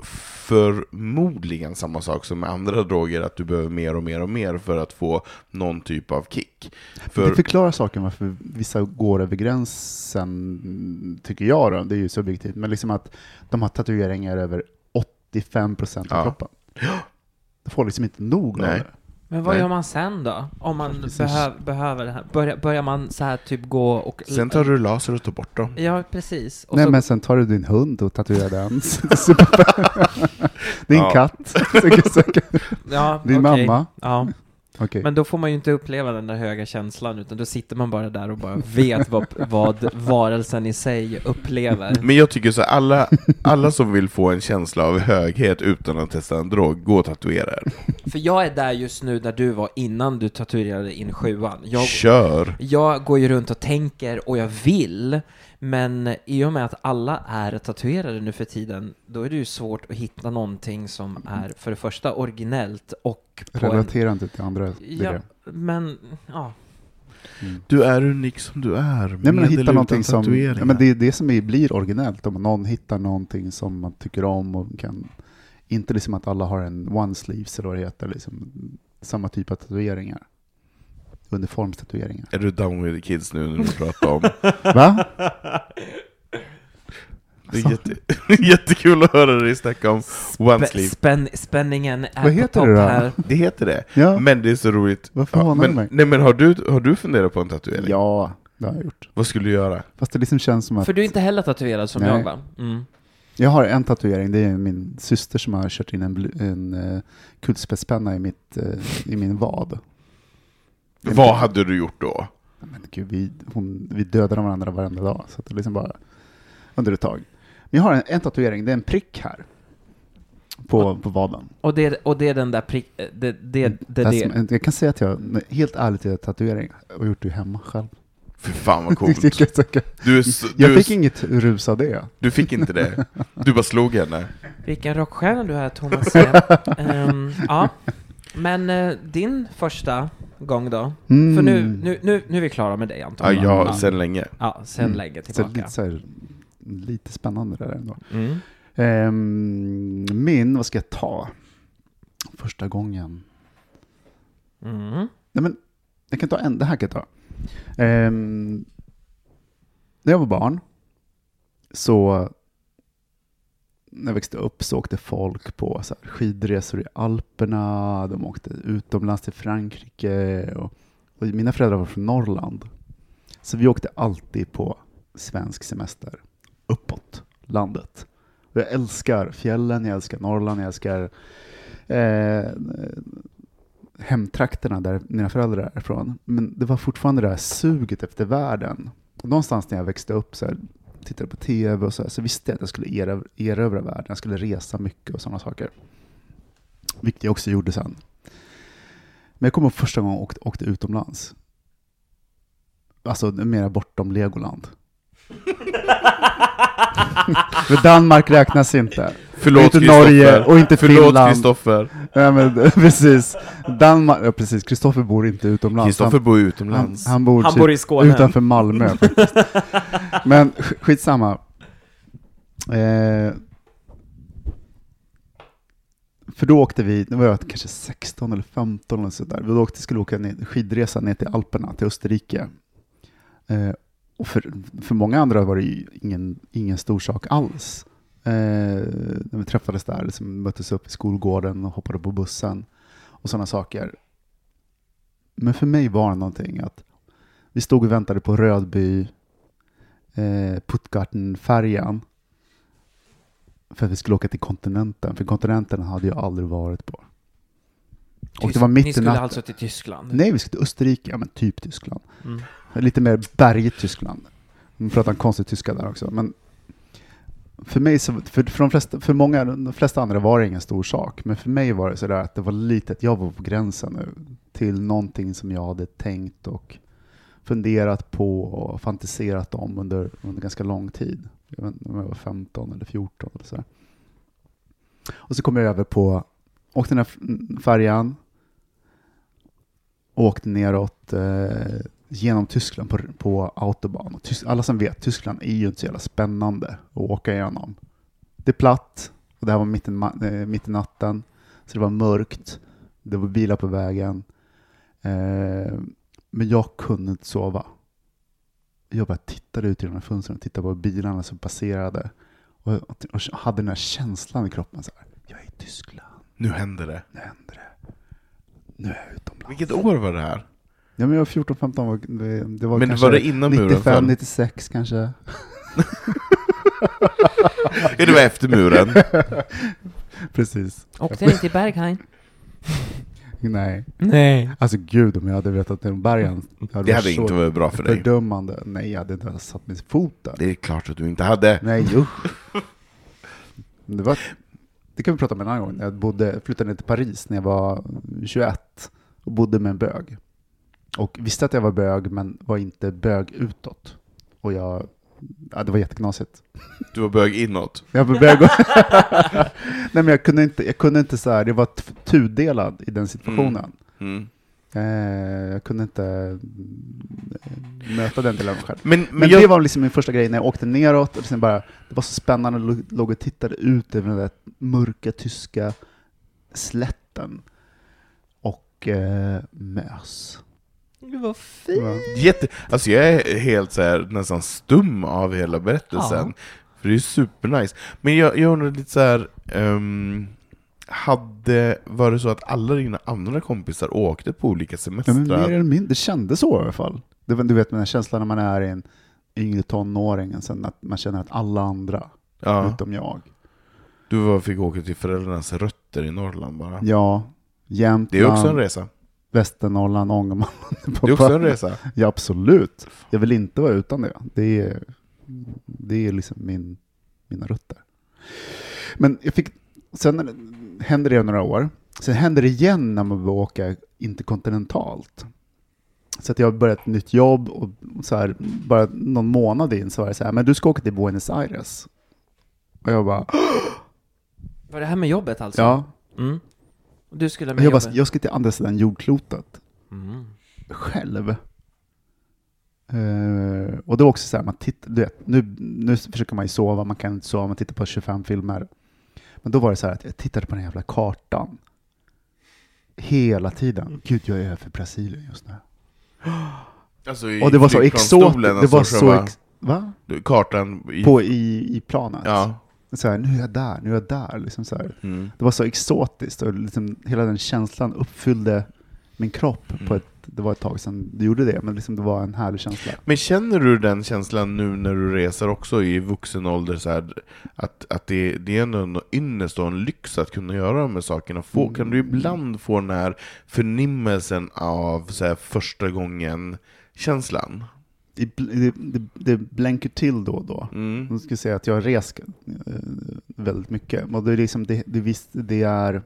förmodligen samma sak som med andra droger, att du behöver mer och mer och mer för att få någon typ av kick. Det För, förklarar saken varför vissa går över gränsen, tycker jag då, det är ju subjektivt, men liksom att de har tatueringar över 85% av Ja. kroppen. De får liksom inte nog av det. Men vad Nej. gör man sen då? Om man Precis. behö behöver det här? Börjar, börjar man så här typ gå och... Sen tar du laser och tar bort dem. Ja, precis. Och Nej så, men sen tar du din hund och tatuerar den. *laughs* Din Ja. katt. *laughs* ja, Din okej. mamma. Ja, Okej. men då får man ju inte uppleva den där höga känslan, utan då sitter man bara där och bara vet vad, vad varelsen i sig upplever. Men jag tycker så här, alla, alla som vill få en känsla av höghet utan att testa en drog, gå och tatuera er. För jag är där just nu där du var innan du tatuerade in sjuan. Jag, Kör! jag går ju runt och tänker och jag vill, men i och med att alla är tatuerade nu för tiden, då är det ju svårt att hitta någonting som är för det första originellt och. Relatera inte till andra. Ja, det. men, ja. Du är unik som du är, Nej, men med hitta någonting som, ja, men det är det som är, blir originellt, om någon hittar någonting som man tycker om och kan, inte liksom att alla har en one sleeves eller vad det heter, liksom, samma typ av tatueringar. Uniformstatueringar. Är du down with the kids nu när du pratar om... *laughs* Va? Det är jätte, *laughs* jättekul att höra dig snacka om one Spä- sleeve. Spänn, spänningen är Vad på heter topp det då? här. Det heter det. Ja, Men det är så roligt. Varför du men, mig? nej men har du, har du funderat på en tatuering? ja, det har jag gjort. Vad skulle du göra? Fast det liksom känns som att För du är inte heller tatuerad som Nej. jag va? Mm. jag har en tatuering, det är min syster som har kört in en, blu- en uh, kulspetspenna i, mitt, eh, i min vad. Vad hade du gjort då? Men gud, vi, hon, vi dödade varandra varenda dag, så att det liksom bara under ett tag. Men jag har en, en tatuering, det är en prick här. På, på vaden. Och, det, och det är den där prick... Det, det, det, det, Det är som- jag kan säga att jag, helt ärligt, jag har tatuering och gjort det hemma själv. Fy fan vad *laughs* coolt. jag Du, du, är fick så- inget rus av det. du fick inte det? *laughs* Du bara slog henne? Vilken rockstjärna du är, Thomas. *laughs* Ehm, ja. Men eh, din första gång då? Mm. För nu, nu, nu, nu är vi klara med dig, Ja, Anton. ja, sen länge. Ja, sen Mm. länge Så tillbaka. lite, så här, lite spännande det där ändå. Mm. Ehm, min, vad ska jag ta? Första gången. Mm. Nej, men jag kan ta en, det här kan jag ta. Ehm, när jag var barn så när jag växte upp så åkte folk på så här, skidresor i Alperna, de åkte utomlands till Frankrike och, och mina föräldrar var från Norrland. Så vi åkte alltid på svensk semester uppåt landet. Och jag älskar fjällen, jag älskar Norrland, jag älskar eh, hemtrakterna där mina föräldrar är ifrån. Men det var fortfarande det här suget efter världen. Och någonstans när jag växte upp så här, tittade på tv och så, här, så visste jag att jag skulle erövra, erövra världen. Jag skulle resa mycket och sådana saker. Vilket jag också gjorde sen. Men jag kommer ihåg första gången jag åkte, åkte utomlands. Alltså mera bortom Legoland. *laughs* För Danmark räknas inte. Förlåt inte. Norge och inte Förlåt Finland. Kristoffer. Ja, men, *laughs* precis. Danmark, ja, precis. Kristoffer bor inte utomlands. Kristoffer bor utomlands. han, han bor, Han typ bor i Skåne. utanför Malmö *laughs* faktiskt. Men sk- skitsamma. Eh, för då åkte vi, nu var jag kanske 16 eller 15 eller sådär. Vi åkte, skulle åka ner, skidresa ner till Alperna, till Österrike. Eh, för, för många andra var det ju ingen, ingen stor sak alls. Eh, när vi träffades där, liksom möttes upp i skolgården och hoppade på bussen och sådana saker. Men för mig var det någonting att vi stod och väntade på Rödby eh, Puttgarten-färjan för att vi skulle åka till kontinenten, för kontinenten hade jag aldrig varit på. Och det var mitt Ni skulle natten. alltså till Tyskland? Nej, vi skulle till Österrike, ja men typ Tyskland. Mm. Lite mer bergigt Tyskland. De pratar en konstig tyska där också. Men för mig, så, för, för, de flesta, för många, de flesta andra var det ingen stor sak. Men för mig var det sådär att det var litet, jag var på gränsen nu till någonting som jag hade tänkt och funderat på och fantiserat om under, under ganska lång tid. Jag vet inte om jag var 15 eller 14 eller sådär. Och så kom jag över på, åkte den här färjan, åkte neråt eh, genom Tyskland på, på autobahn. Och Tys- alla som vet, Tyskland är ju inte så jävla spännande att åka igenom. Det är platt och det här var mitt i, eh, mitt i natten, så det var mörkt. Det var bilar på vägen. Eh, men jag kunde inte sova. Jag bara tittade ut genom fönstren och tittade på bilarna som passerade. Och, och hade den här känslan i kroppen så här. Jag är i Tyskland Nu händer det. nu händer det. Nu är jag utomlands. Vilket år var det här? Ja, men jag var 14-15, var- det, det var Men kanske var det innan muren 95, föll? 96 kanske. *laughs* Det var efter muren. *laughs* Precis. Åkte ni till Berghain? Nej. Nej. Alltså gud, om jag hade vetat om bergen. Det hade varit inte varit bra för dig. Fördömande. Nej, jag hade inte ens satt min fot där. Det är klart att du inte hade. Nej, usch. Det, var, det kan vi prata om en annan gång. Jag bodde, flyttade ner till Paris när jag var 21 och bodde med en bög. Och visste att jag var bög, men var inte bög utåt. Och jag, ja, det var jätteknasigt. Du var bög inåt. *laughs* Jag var bög *laughs* Nej, men jag kunde inte, jag kunde inte så här, jag var tudelad i den situationen. Mm. Eh, jag kunde inte eh, möta den delen själv. Men, men, Men jag, det var liksom min första grej när jag åkte neråt. Och sen bara, det var så spännande, jag låg och tittade ut över den där mörka tyska slätten. Och eh, mös. Det var fint. Ja. jätte, alltså jag är helt så här, nästan stum av hela berättelsen. För det är supernice. Men jag, jag undrar lite så här. ehm, hade, var det så att alla dina andra kompisar åkte på olika Ja, semestrar? men mer eller mindre, det kändes så i alla fall. Det du vet den här känslan när man är i en yngre tonåring, och sen att man känner att alla andra, ja. utom jag. Du var, fick åka till föräldrarnas rötter i Norrland bara. Ja, Jämtland, Det är också en resa. Västernorrland, Ångermanland. Det är också en resa. Ja, absolut. Jag vill inte vara utan det. Det är, det är liksom min, mina rötter. Men jag fick, sen hände det några år. Sen hände det igen när man började åka interkontinentalt. Så att jag började ett nytt jobb och så här, bara någon månad in så var det så här, men du ska åka till Buenos Aires. Och jag bara, *gasps* Var det här med jobbet alltså? ja. Mm. Och du skulle med Jag, bara, jag ska till andra sidan jordklotet. Mm. själv. Eh, och det var också så här, man tittar, du vet, nu, nu försöker man ju sova, man kan inte sova, man tittar på 25 filmer. Men då var det så här att jag tittade på den jävla kartan. Hela tiden. Gud, jag är över Brasilien just nu. *gasps* Alltså i Och det var så exotiskt. Det alltså var så själva ex, va? kartan i, På i, i planet. Ja. Så här, nu är jag där, nu är jag där. Liksom så. Mm. Det var så exotiskt och liksom hela den känslan uppfyllde min kropp Mm. på ett, det var ett tag sedan det gjorde det, men liksom det var en härlig känsla. Men känner du den känslan nu när du reser också i vuxen ålder, så här, att, att det, det är en ynnest och en lyx att kunna göra de här sakerna? Få, Kan du ibland få den här förnimmelsen av så här, första gången-känslan? Det, det, det, blänker till då och då. Mm. Jag ska säga att jag har rest eh, väldigt mycket. Och det, är liksom, det, det, visst, det är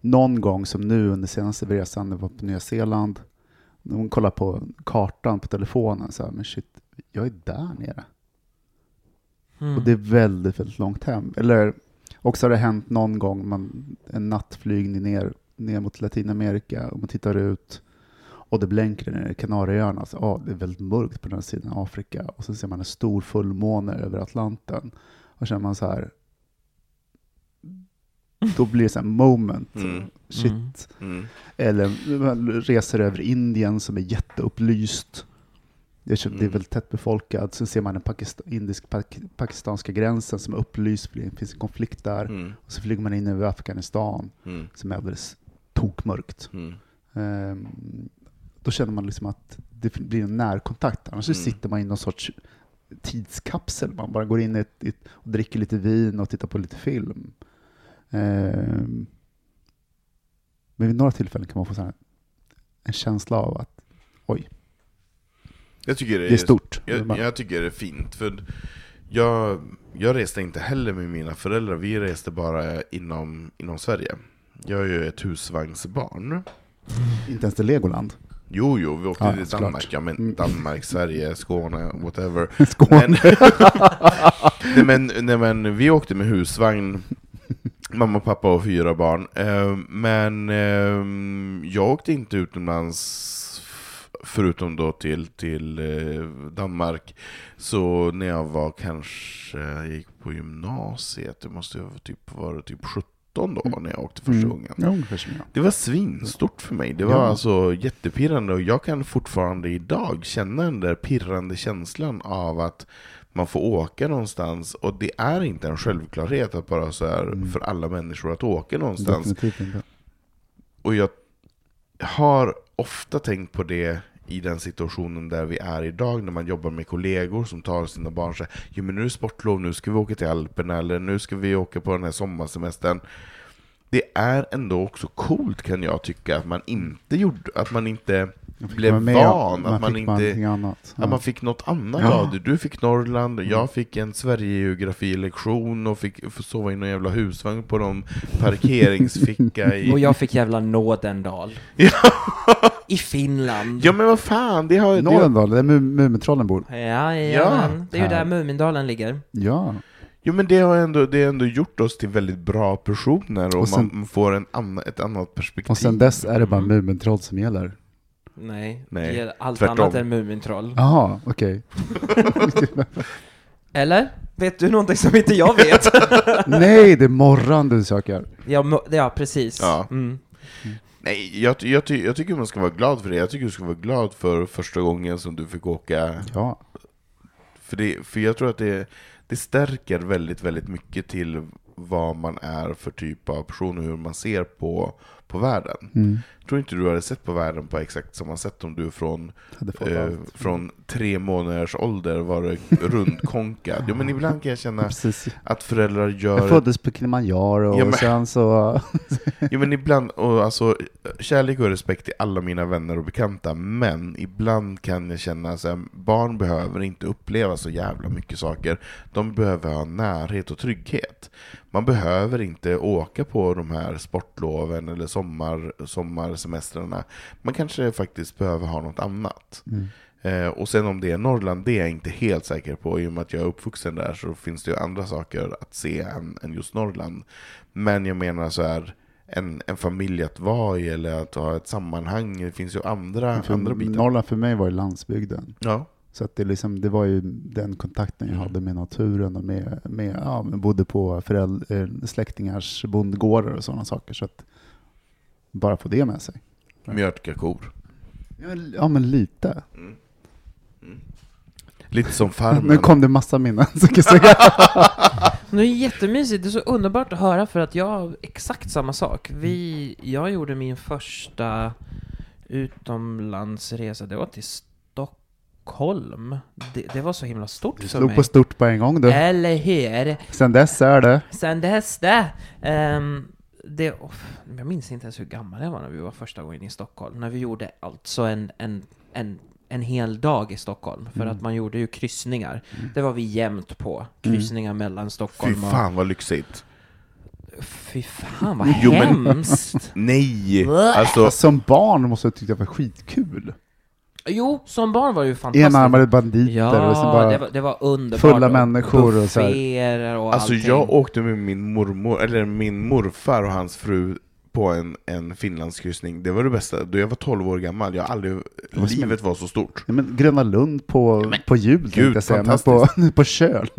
någon gång som nu under senaste resan, när jag var på Nya Zeeland, när hon kollar på kartan på telefonen, så här, men shit, jag är där nere. Mm. Och det är väldigt, väldigt långt hem. Eller också har det hänt någon gång, man, en nattflygning ner, ner mot Latinamerika, och man tittar ut och det blänker nere i Kanarieöarna. Så, ah, det är väldigt mörkt på den här sidan Afrika. Och så ser man en stor fullmåne över Atlanten. Och känner man så här, då blir det så här moment. Mm. Shit. Mm. Mm. Eller reser över Indien som är jätteupplyst. Det är, det är Mm. väldigt tätt befolkat. Sen ser man den pakist- indisk-pakistanska gränsen som är upplyst, det finns en konflikt där. Mm. Och så flyger man in över Afghanistan Mm. som är alldeles tokmörkt. Mm. Då känner man liksom att det blir en närkontakt. Annars så Mm. sitter man i någon sorts tidskapsel. Man bara går in i ett, i ett, och dricker lite vin och tittar på lite film. Ehm, men vid några tillfällen kan man få så här, en känsla av att Jag tycker det är, det är stort. Jag, jag tycker det är fint, för jag, jag reste inte heller med mina föräldrar, vi reste bara inom, inom Sverige. Jag är ju ett husvagnsbarn. Inte ens till Legoland. Jo, jo, vi åkte Ja, till. Danmark, ja men Mm. Danmark, Sverige, Skåne, whatever. *laughs* Skåne. Men, *laughs* nej, men, nej men vi åkte med husvagn, mamma, pappa och fyra barn. Eh, Men eh, jag åkte inte utomlands förutom då till, till eh, Danmark. Så när jag var kanske, jag gick på gymnasiet, det måste jag typ vara typ 17 då när jag åkte första Mm. gången. Ja, jag. Det var svinstort för mig. Det var Ja. alltså jättepirrande och jag kan fortfarande idag känna den där pirrande känslan av att man får åka någonstans och det är inte en självklarhet att bara så här Mm. för alla människor att åka någonstans. Och jag har ofta tänkt på det i den situationen där vi är idag, när man jobbar med kollegor som tar sina barn och säger jo men nu är det sportlov, nu ska vi åka till Alperna, eller nu ska vi åka på den här sommarsemestern. Det är ändå också coolt kan jag tycka, att man inte gjorde, att man inte blev Man med- van, man att man inte... någonting annat. Att man fick något annat Ja. av det. Du fick Norrland, jag fick en Sverigegeografi-lektion och fick sova i någon jävla husvagn på någon parkeringsficka *laughs* i... Och jag fick jävla Nådendal. I Finland. Ja men vad fan, det har... Det Nådendal, där Mu- Mumintrollen bor. Ja, jajamän. Det är ju där Mumindalen ligger. Ja. jo men det har ändå, det har ändå gjort oss till väldigt bra personer och, Och sen- man får en annan, ett annat perspektiv. Och sen dess är det bara Mm. Mumintroll som gäller. Nej, Nej, det är allt tvärtom. annat än Mumintroll. Jaha, okej. *laughs* Eller? Vet du någonting som inte jag vet? *laughs* Nej, det är morran du söker. ja, ja, precis. Ja. Mm. Nej, jag, jag, ty, jag tycker man ska vara glad för det. Jag tycker du ska vara glad för första gången som du fick åka Ja. För, det, för jag tror att det, det stärker väldigt, väldigt mycket till vad man är för typ av person och hur man ser på, på världen. Mm. Jag tror inte du hade sett på världen på exakt samma sätt om du från, eh, från tre månaders ålder var *laughs* rundkonkad. Jo, men ibland kan jag känna Precis. att föräldrar Jag gör... föddes på Kilimanjaro Ja, men- och sen så... *laughs* Jo, men ibland, och alltså, kärlek och respekt till alla mina vänner och bekanta, men ibland kan jag känna att barn behöver inte uppleva så jävla mycket saker. De behöver ha närhet och trygghet. Man behöver inte åka på de här sportloven eller sommar, sommarsemestrarna. Man kanske faktiskt behöver ha något annat. Mm. Eh, och sen om det är Norrland, det är jag inte helt säker på. I och med att jag är uppvuxen där så finns det ju andra saker att se än, än just Norrland. Men jag menar så här en, en familj att vara i eller att ha ett sammanhang. Det finns ju andra, För andra bitar. Norrland för mig var ju landsbygden. Ja. Så att det, liksom, det var ju den kontakten jag Mm. hade med naturen och med, med ja, bodde på föräldrar, släktingars bondgårdar och sådana saker. Så att bara få det med sig. Mjölka kor. Ja, Ja, men lite. Mm. Mm. Lite som farmen. Nu kom det massa minnen. Så kan jag säga. *laughs* Men Det är jättemysigt, det är så underbart att höra för att jag har exakt samma sak. Vi, jag gjorde min första utomlandsresa, det var till Stockholm. Det, det var så himla stort Du för slog mig. på stort på en gång du. Eller hur? Sen dess är det. Sen dess det. ehm, det oh, jag minns inte ens hur gammal jag var när vi var första gången i Stockholm. När vi gjorde alltså en, en, en, en hel dag i Stockholm. För Mm. att man gjorde ju kryssningar. Det var vi jämt på. Kryssningar mellan Fy Stockholm och... fan vad lyxigt. Fy fan vad Jo, men- hemskt! *laughs* Nej! Blä. Alltså, Som barn måste jag tycka det var skitkul. Jo, som barn var det ju fantastiskt. Enarmade banditer Ja, och sen bara... det, var, det var underbart. fulla Och människor och så här. och alltså allting. jag åkte med min mormor, eller min morfar och hans fru på en, en Finlandskryssning. Det var det bästa. Då jag var 12 år gammal, jag har aldrig... var Livet var så stort. Ja, men Gröna Lund på, på jul tänkte gud, jag säga, men på, *laughs* på köl.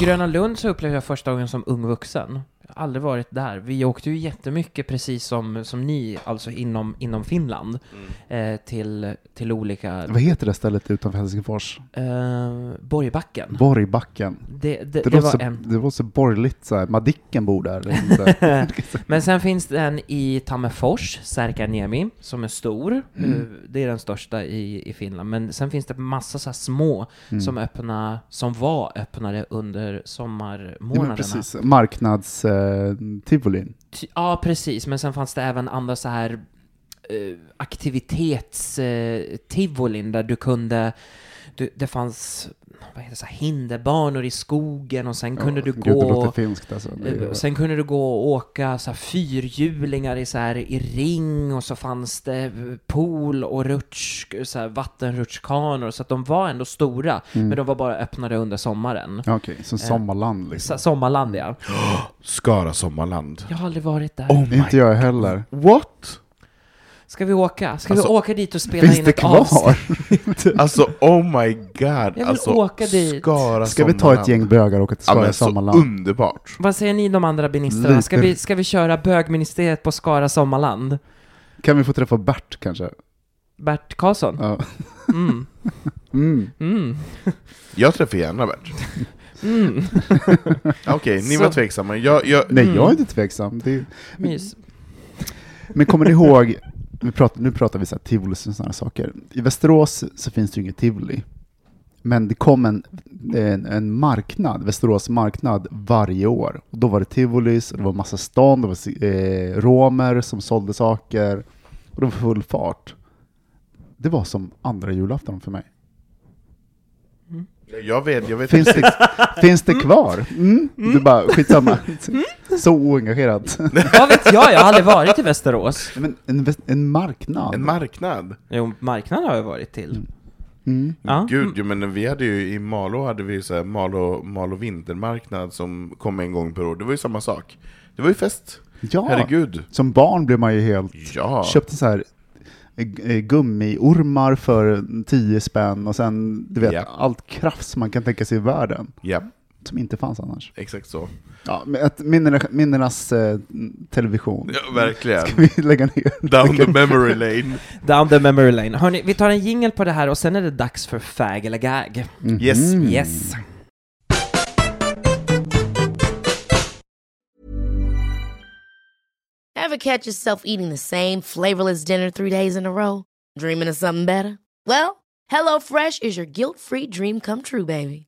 Gröna Lund så upplevde jag första gången som ung vuxen. Aldrig varit där. Vi åkte ju jättemycket, precis som, som ni, alltså inom, inom Finland, Mm. eh, till, till olika... Vad heter det stället utanför Helsingfors? Eh, Borgbacken. Borgbacken. Det, det, Det, det, var så, en. det var så borgerligt så här. Madicken bor där. *laughs* Men sen finns det en i Tammerfors, Särkaniemi, som är stor. Eh, Det är den största i, i Finland. Men sen finns det massa så här små Mm. som öppna, som var öppnade under Ja, sommarmånaderna. men precis. Marknads eh, Eh, tivolin. Ja, precis. Men sen fanns det även andra så här eh, aktivitets-tivolin eh, där du kunde... Du, det fanns vad heter det, så här, hinderbanor i skogen och sen kunde du Gud, det gå... låter finskt alltså. Det Eh, är- Sen kunde du gå och åka så här fyrhjulingar i, så här, i ring och så fanns det eh, pool och rutsch, så här, vattenrutschkanor så att de var ändå stora Mm. men de var bara öppnade under sommaren. Ja, Okej, som sommarland liksom. Så, sommarland ja. *gasps* Skara Sommarland. Jag har aldrig varit där. Oh. Inte jag heller. What? Ska vi åka? Ska Alltså, vi åka dit och spela Finns in det ett kvar? avsnitt? *laughs* Alltså oh my god. vill alltså, åka dit. Skara Ska vi ta ett gäng bögar och åka till Ja, Skara så sommarland? underbart. Vad säger ni de andra ministrarna? Ska vi, ska vi köra bögministeriet på Skara Sommarland? Kan vi få träffa Bert kanske? Bert Karlsson? Ja. Mm. *laughs* Mm. Mm. Jag träffar gärna Bert. Mm. *laughs* Okej, ni Så- var tveksamma. Jag, jag, Nej, Mm. jag är inte tveksam. Det är... Mys. Men kommer ni ihåg nu pratar, nu pratar vi så här tivoli och sådana saker. I Västerås så finns det ju inget tivoli. Men det kom en, en, en marknad, Västerås marknad, varje år. Och då var det tivolis, och det var massa stånd, det var eh, romer som sålde saker, och det var full fart. Det var som andra julafton för mig. Jag vet, jag vet Finns det, finns det kvar? Mm. Du bara, skitsamma. Så oengagerad. Vad vet jag? Jag har aldrig varit i Västerås. Men en, väst- en marknad? En marknad. Jo, marknaden har jag varit till. Mm. Ja. Gud, jo, men vi hade ju i Malå hade vi så här Malå, Malå vintermarknad som kom en gång per år. Det var ju samma sak. Det var ju fest. Ja, Herregud. som barn blev man ju helt... Ja. Köpte så här eh, eh, gummiormar för 10 spänn och sen, du vet, Ja. allt krafts man kan tänka sig i världen. Ja, Som inte fanns annars. exakt så. Ja, minnenas eh, television. Ja, verkligen. Ska vi lägga ner? Down the memory lane. Down the memory lane. Hörni, vi tar en jingle på det här och sen är det dags för fag eller gag. Mhm. Yes. Yes. Ever catch yourself eating the same flavorless dinner three days in a row? Dreaming of something better? Well, HelloFresh is your guilt-free dream come true, baby.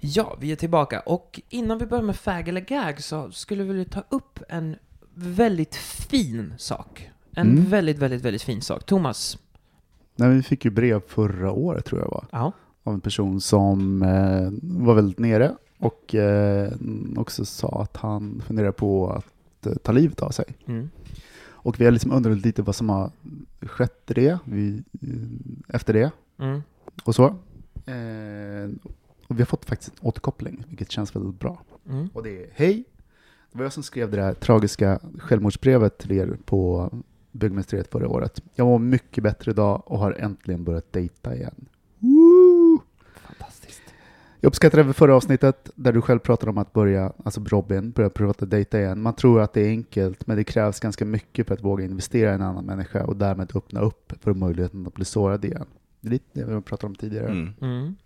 Ja, vi är tillbaka. Och innan vi börjar med fag eller gag så skulle vi vilja ta upp en väldigt fin sak. En Mm. väldigt, väldigt, väldigt fin sak. Thomas. Nej, vi fick ju brev förra året tror jag var. Ja. av en person som eh, var väldigt nere och eh, också sa att han funderar på att eh, ta livet av sig. Mm. Och vi har liksom undrat lite vad som har skett i det, vi, eh, efter det Mm. och så. Och vi har fått faktiskt en återkoppling, vilket känns väldigt bra. Mm. Och det är hej, det var jag som skrev det där tragiska självmordsbrevet till er på byggmästeriet förra året. Jag mår mycket bättre idag och har äntligen börjat dejta igen. Woo! Fantastiskt. Jag uppskattar även förra avsnittet där du själv pratar om att börja, alltså Robin, börja prata dejta igen. Man tror att det är enkelt, men det krävs ganska mycket för att våga investera i en annan människa och därmed öppna upp för möjligheten att bli sårad igen. Det är lite det vi pratade om tidigare. Mm. Mm.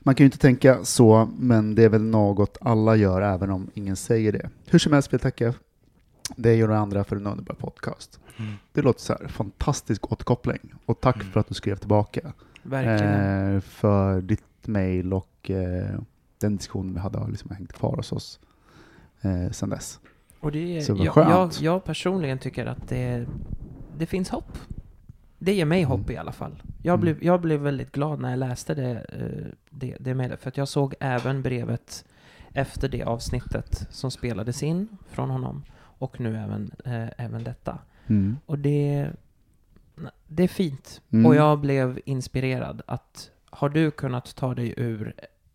Man kan ju inte tänka så, men det är väl något alla gör även om ingen säger det. Hur som helst vill jag tacka dig och de andra för en underbar podcast. Mm. Det låter så här, fantastisk återkoppling och tack Mm. för att du skrev tillbaka. Verkligen. Eh, för ditt mejl och eh, den diskussionen vi hade har liksom hängt kvar hos oss eh, sedan dess. Och det är, Så vad jag, skönt. jag, jag personligen tycker att det, det finns hopp. Det ger mig hopp i alla fall. Jag, Mm. blev, jag blev väldigt glad när jag läste det, eh, det, det med För att jag såg även brevet efter det avsnittet som spelades in från honom. Och nu även, eh, även detta. Mm. Och det, det är fint. Mm. Och jag blev inspirerad att har du kunnat ta dig ur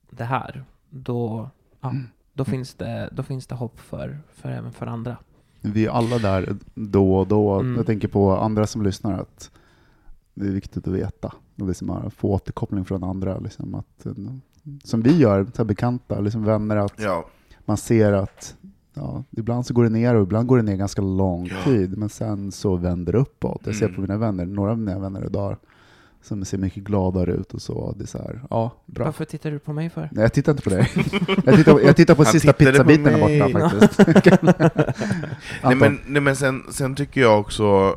det här, då, ja, Mm. då, finns, det, då finns det hopp för, för även för andra. Vi är alla där då och då. Mm. Jag tänker på andra som lyssnar att det är viktigt att veta och liksom att få återkoppling från andra. Liksom att, eh, som vi gör, så här bekanta, liksom vänner, att Ja, man ser att ja, ibland så går det ner och ibland går det ner ganska lång Ja. tid, men sen så vänder det uppåt. Jag ser Mm. på mina vänner, några av mina vänner idag som ser mycket gladare ut och så. Det är så här, ja, bra. Varför tittar du på mig för? Nej, jag tittar inte på dig. *laughs* jag, tittar, jag tittar på Han sista pizzabiten där borta faktiskt. *laughs* Nej *laughs* men, nej, men sen, sen tycker jag också,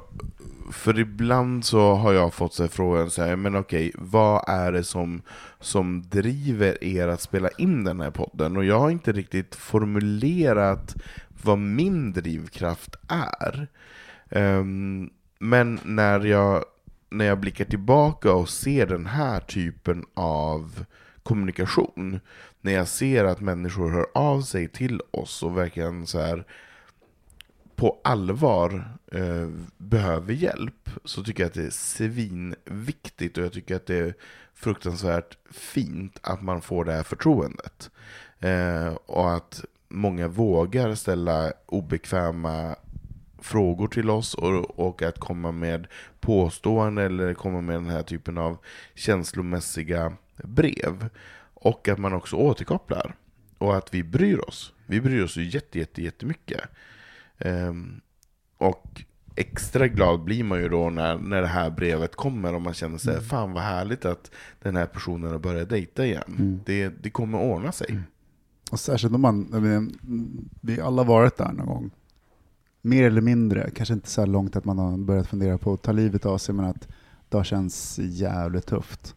för ibland så har jag fått sig frågan så här, men okej, vad är det som, som driver er att spela in den här podden? Och jag har inte riktigt formulerat vad min drivkraft är. Um, men när jag, när jag blickar tillbaka och ser den här typen av kommunikation, när jag ser att människor hör av sig till oss och verkligen så här på allvar eh, behöver hjälp så tycker jag att det är svinviktigt och jag tycker att det är fruktansvärt fint att man får det här förtroendet. Eh, och att många vågar ställa obekväma frågor till oss och, och att komma med påståenden eller komma med den här typen av känslomässiga brev. Och att man också återkopplar. Och att vi bryr oss. Vi bryr oss ju jätte, jätte, jättemycket. Ehm, och extra glad blir man ju då när, när det här brevet kommer och man känner sig, fan vad härligt att den här personen har börjat dejta igen. Det, det kommer ordna sig. Och särskilt om man, vi har alla varit där någon gång. Mer eller mindre, kanske inte så här långt att man har börjat fundera på att ta livet av sig, men att det har känts jävligt tufft.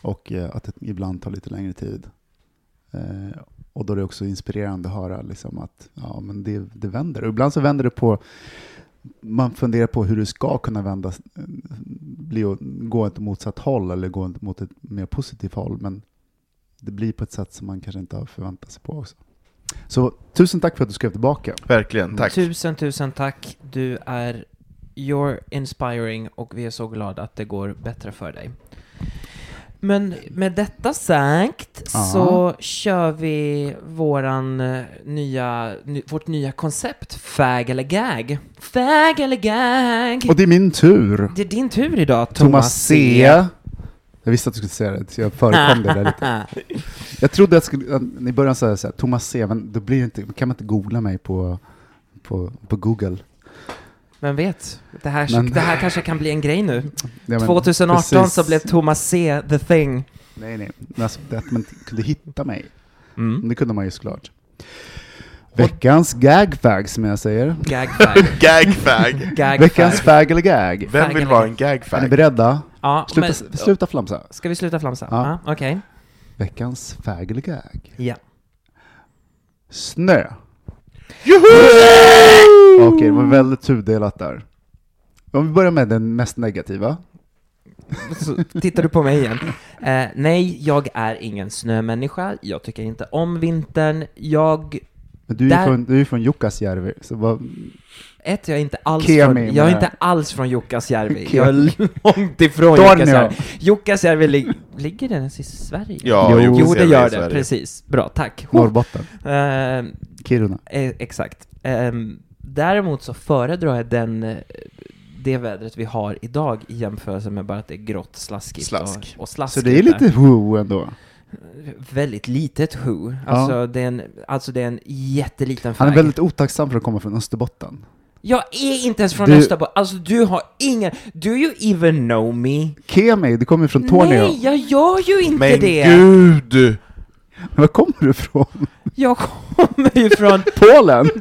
Och eh, att det ibland tar lite längre tid. Och då är det också inspirerande att höra liksom att ja, men det, det vänder. Och ibland så vänder det på, man funderar på hur det ska kunna vända, bli, och- gå åt motsatt håll eller gå mot ett mer positivt håll. Men det blir på ett sätt som man kanske inte har förväntat sig på också. Så tusen tack för att du skrev tillbaka. Verkligen, tack. Tusen, tusen tack. Du är You're inspiring och vi är så glada att det går bättre för dig. Men med detta sagt Ja. så kör vi våran eh, nya, ny, vårt nya koncept, Fag eller gag. Fag eller gag! Och det är min tur. Det är din tur idag, Thomas, Thomas C. Jag visste att du skulle säga det, så jag förekom det där lite. *laughs* Jag trodde att, skulle, att i början sa jag så här, Thomas C, men då blir inte, kan man inte googla mig på, på, på Google? Vem vet? Det här, Men- det här kanske kan bli en grej nu. Ja, men 2018 precis. så blev Thomas C the thing. Nej, nej. Men alltså, det att man kunde hitta mig. Mm. Det kunde man ju såklart. Veckans gagfag, som jag säger. Gag fag. *laughs* Gagfag! Gag Veckans fag. eller gag. Vem vill vara en Är ni gagfag? beredda? Ja, Sluta, men, sluta flamsa. Ska vi sluta flamsa? Ja. Ja. Okej. Veckans fag eller gag. Ja. Snö. Okej, det var väldigt tudelat där. Om vi börjar med den mest negativa. Så tittar du på mig igen. Eh, nej, jag är ingen snömänniska. Jag tycker inte om vintern. Jag... Men du är ju Där- från, du är från Jukkasjärvi, så vad, Ett, jag är inte alls Kemi från, jag är inte alls från Jukkasjärvi. Jag är långt ifrån. Jukkasjärvi. Jukkasjärvi lig, ligger den ens i Sverige? Ja, Jo, jo, Jo, det gör det. Precis. Bra, tack. Norrbotten, Eh, Kiruna. Eh, exakt. Ehm, däremot så föredrar jag den, eh, det vädret vi har idag i jämförelse med bara att det är grått, slaskigt Slask. och, och slaskigt. Så det är där. lite woo ändå. Väldigt litet who. Alltså, det är en, alltså det är en jätteliten färg. Han är väldigt otacksam för att komma från Österbotten. Jag är inte ens från Du- Österbotten. Alltså du har ingen... Do you even know me? Kemi, du kommer från Tornio. Nej, jag gör ju inte Men det! gud! Var kommer du ifrån? Jag kommer ju från... Polen? *laughs*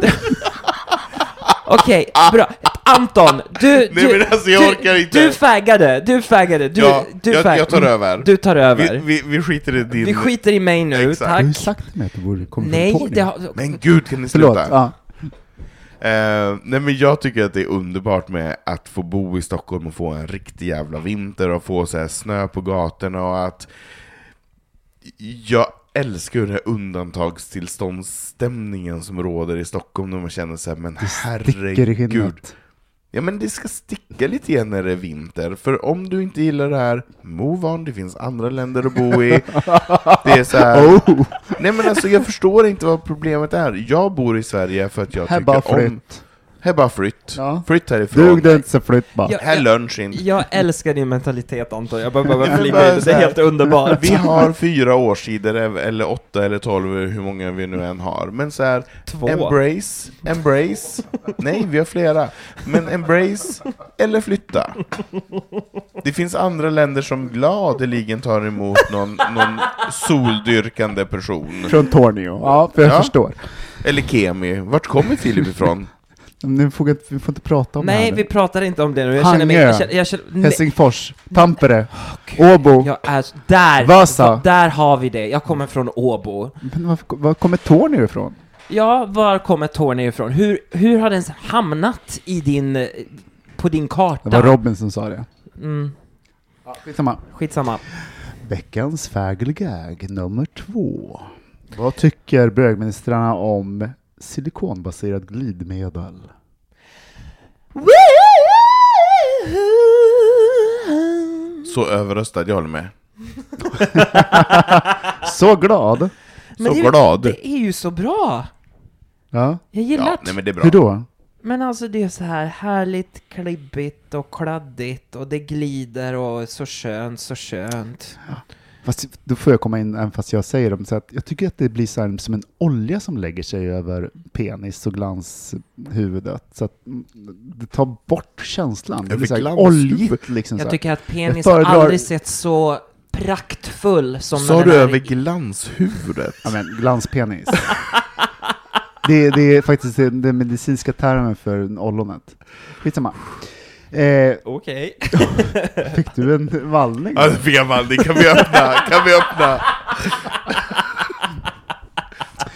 Okej, bra. Anton, du... Nej, du, men alltså, jag du, orkar inte. Du faggade, du faggade, du... Ja, du jag- fag- jag tar över. Du tar över. Vi, vi, vi skiter i din... Vi skiter i mig nu, Exakt. Du har ju tack. sagt till mig att du borde komma från Nej, Tornio. det har... Men gud, kan ni Förlåt. sluta? Ja. Eh, nej men jag tycker att det är underbart med att få bo i Stockholm och få en riktig jävla vinter och få så här snö på gatorna och att jag älskar ju den här undantagstillståndsstämningen som råder i Stockholm när man känner sig men Sticker i herregud. Ja men det ska sticka lite igen när det är vinter, för om du inte gillar det här, move on, det finns andra länder att bo i. Det är så här, *laughs* Oh, nej men alltså jag förstår inte vad problemet är. Jag bor i Sverige för att jag här tycker om flytt. Här är bara flytt. Ja. Flytt härifrån. Dug det inte så flytt bara. Ja. Här är lunchen. Jag älskar din mentalitet Anton, jag bara behöver *laughs* flika in det, är helt underbart. Vi har fyra årssidor, eller åtta eller tolv, hur många vi nu än har. Men så här, Två. embrace, embrace. Nej, vi har flera. Men embrace eller flytta. Det finns andra länder som gladeligen tar emot någon, någon soldyrkande person. Från Tornio. Ja, för jag Ja. förstår. Eller Kemi. Vart kommer Filip ifrån? Nu får vi, vi får inte prata om det Nej, här nu. vi pratar inte om det nu. Jag känner mig... Hangö. Jag känner, jag känner, nej, Helsingfors, Tampere, Åbo. jag är, där! Vasa. Där har vi det. Jag kommer från Åbo. Men var, var kommer Tornio ifrån? Ja, var kommer Tornio ifrån? Hur, hur har den hamnat i din... på din karta? Det var Robin som sa det. Mm, Skitsamma. skitsamma. Veckans fagel-gag nummer två. Vad tycker bögministrarna om silikonbaserad glidmedel? Så överröstad, jag håller med. *laughs* Så glad! Så det, är ju- glad. Det är ju så bra! Ja. Jag gillar Ja, det. nej men det är bra. Hur då? Men alltså det är så här härligt klibbigt och kladdigt och det glider och så skönt, så skönt. Fast då får jag komma in, även fast jag säger det, så att jag tycker att det blir så här, som en olja som lägger sig över penis och glanshuvudet. Så att det tar bort känslan. Det blir så här oljigt liksom. så Jag tycker att penis Jag har föredrar- aldrig sett så praktfull som Sa du över i- glanshuvudet? Ja, men glanspenis. det, det är faktiskt den den medicinska termen för ollonet. Skitsamma. Eh, Okej. *laughs* fick du en vallning? Ja, det fick jag Valdi. Kan vi öppna? Kan vi öppna?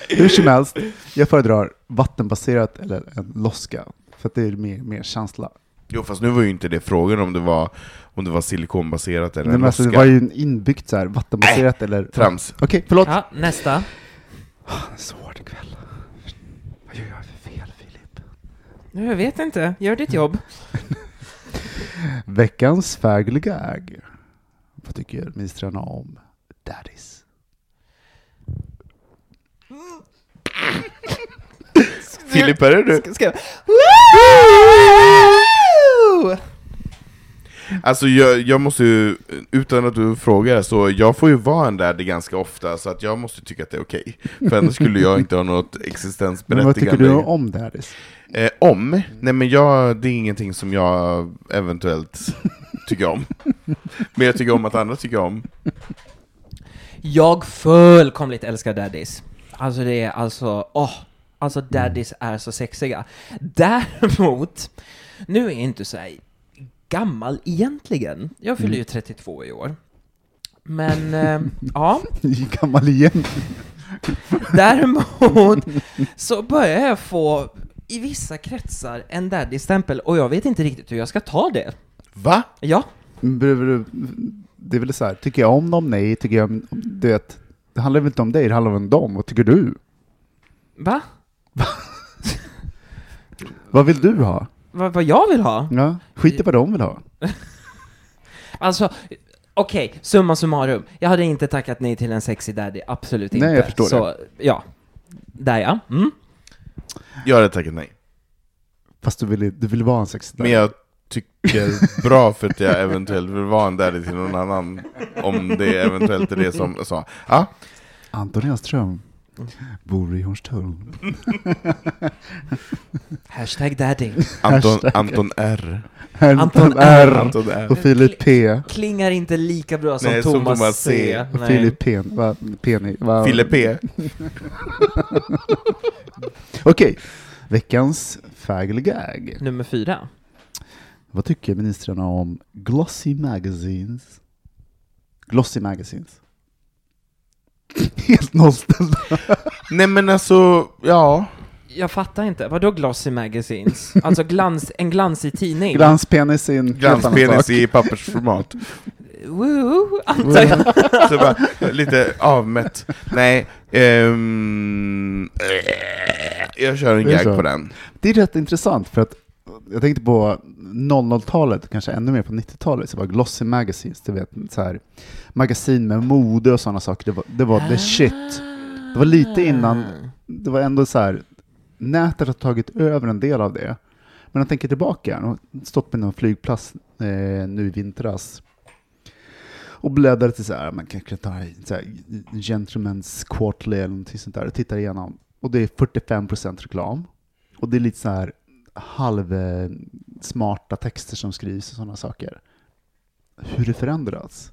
Hur som helst, jag föredrar vattenbaserat eller en loska. För att det är mer, mer känsla. Jo, fast nu var ju inte det frågan om det var, om det var silikonbaserat eller Nej, en men alltså, det loska. var ju en inbyggt så här, vattenbaserat eller... Trams. Okej, förlåt. Ja, nästa. Svårt ikväll. Vad gör jag för fel, Filip? Jag vet inte. Gör ditt jobb. *laughs* Veckans fagel-gag. Vad tycker ministrarna om daddies? Filip, är det du? Ska jag... Alltså jag, jag måste ju, utan att du frågar, så jag får ju vara en daddy ganska ofta, så att jag måste tycka att det är okej. För annars skulle jag inte ha något Men existensberättigande. vad tycker du om daddies? Eh, om? Nej men jag, det är ingenting som jag eventuellt tycker om. Men jag tycker om att andra tycker om. Jag fullkomligt älskar daddies. Alltså det är alltså, åh, alltså daddies är så sexiga. Däremot, nu är jag inte så här gammal egentligen. Jag fyller ju 32 i år. Men, eh, *laughs* ja, Gammal igen. *laughs* däremot så börjar jag få i vissa kretsar en daddy-stämpel och jag vet inte riktigt hur jag ska ta det. Va? Ja, Behöver du- Det är väl så här, tycker jag om dem? Nej. Tycker jag om... Du vet, det handlar väl inte om dig, det handlar om dem. Vad tycker du? va? *laughs* Vad vill du ha? Vad, vad jag vill ha? Ja, skit i vad de vill ha. *laughs* Alltså, okej, summa summarum. Jag hade inte tackat nej till en sexy daddy, absolut Nej, inte. jag förstår Så, ja. Där ja. Mm. Jag hade tackat nej. Fast du vill, du vill vara en sexig Men jag tycker bra för att jag eventuellt vill vara en daddy till någon annan, om det eventuellt är det som sa. Ja, Anton Enström bor i Hornstull. *laughs* Hashtag daddy. Anton, Hashtag. Anton R. Anton R. Anton R. Och Filip P. Klingar inte lika bra som Nej, som Thomas, Thomas C. C. Och Nej. Filip P. Va, Peni. Va, Fille P. *laughs* Okej, veckans fagel-gag. Nummer fyra. Vad tycker ministrarna om glossy magazines? Glossy magazines. *laughs* Helt nollställda. Nej men alltså, ja. Jag fattar inte. Vadå glossy magazines? Alltså glans, en glansig tidning? Glanspenis i en Glanspenis i pappersformat. Woo, antar jag. *laughs* Så bara, lite avmätt. Nej, ehm, eh, jag kör en Det är gag så. på den. Det är rätt intressant för att jag tänkte på 00-talet, kanske ännu mer på 90-talet, så var glossy magazines, du vet, så här, magasin med mode och sådana saker, det var, det var the shit. Det var lite innan, det var ändå så här, nätet har tagit över en del av det. Men jag tänker tillbaka, jag har stått på någon flygplats eh, nu i vintras och bläddrat till så här, man kanske tar så här, Gentlemen's Quarterly eller någonting sånt där och tittar igenom. Och det är 45% reklam. Och det är lite så här halvsmarta texter som skrivs och sådana saker. Hur det förändrats.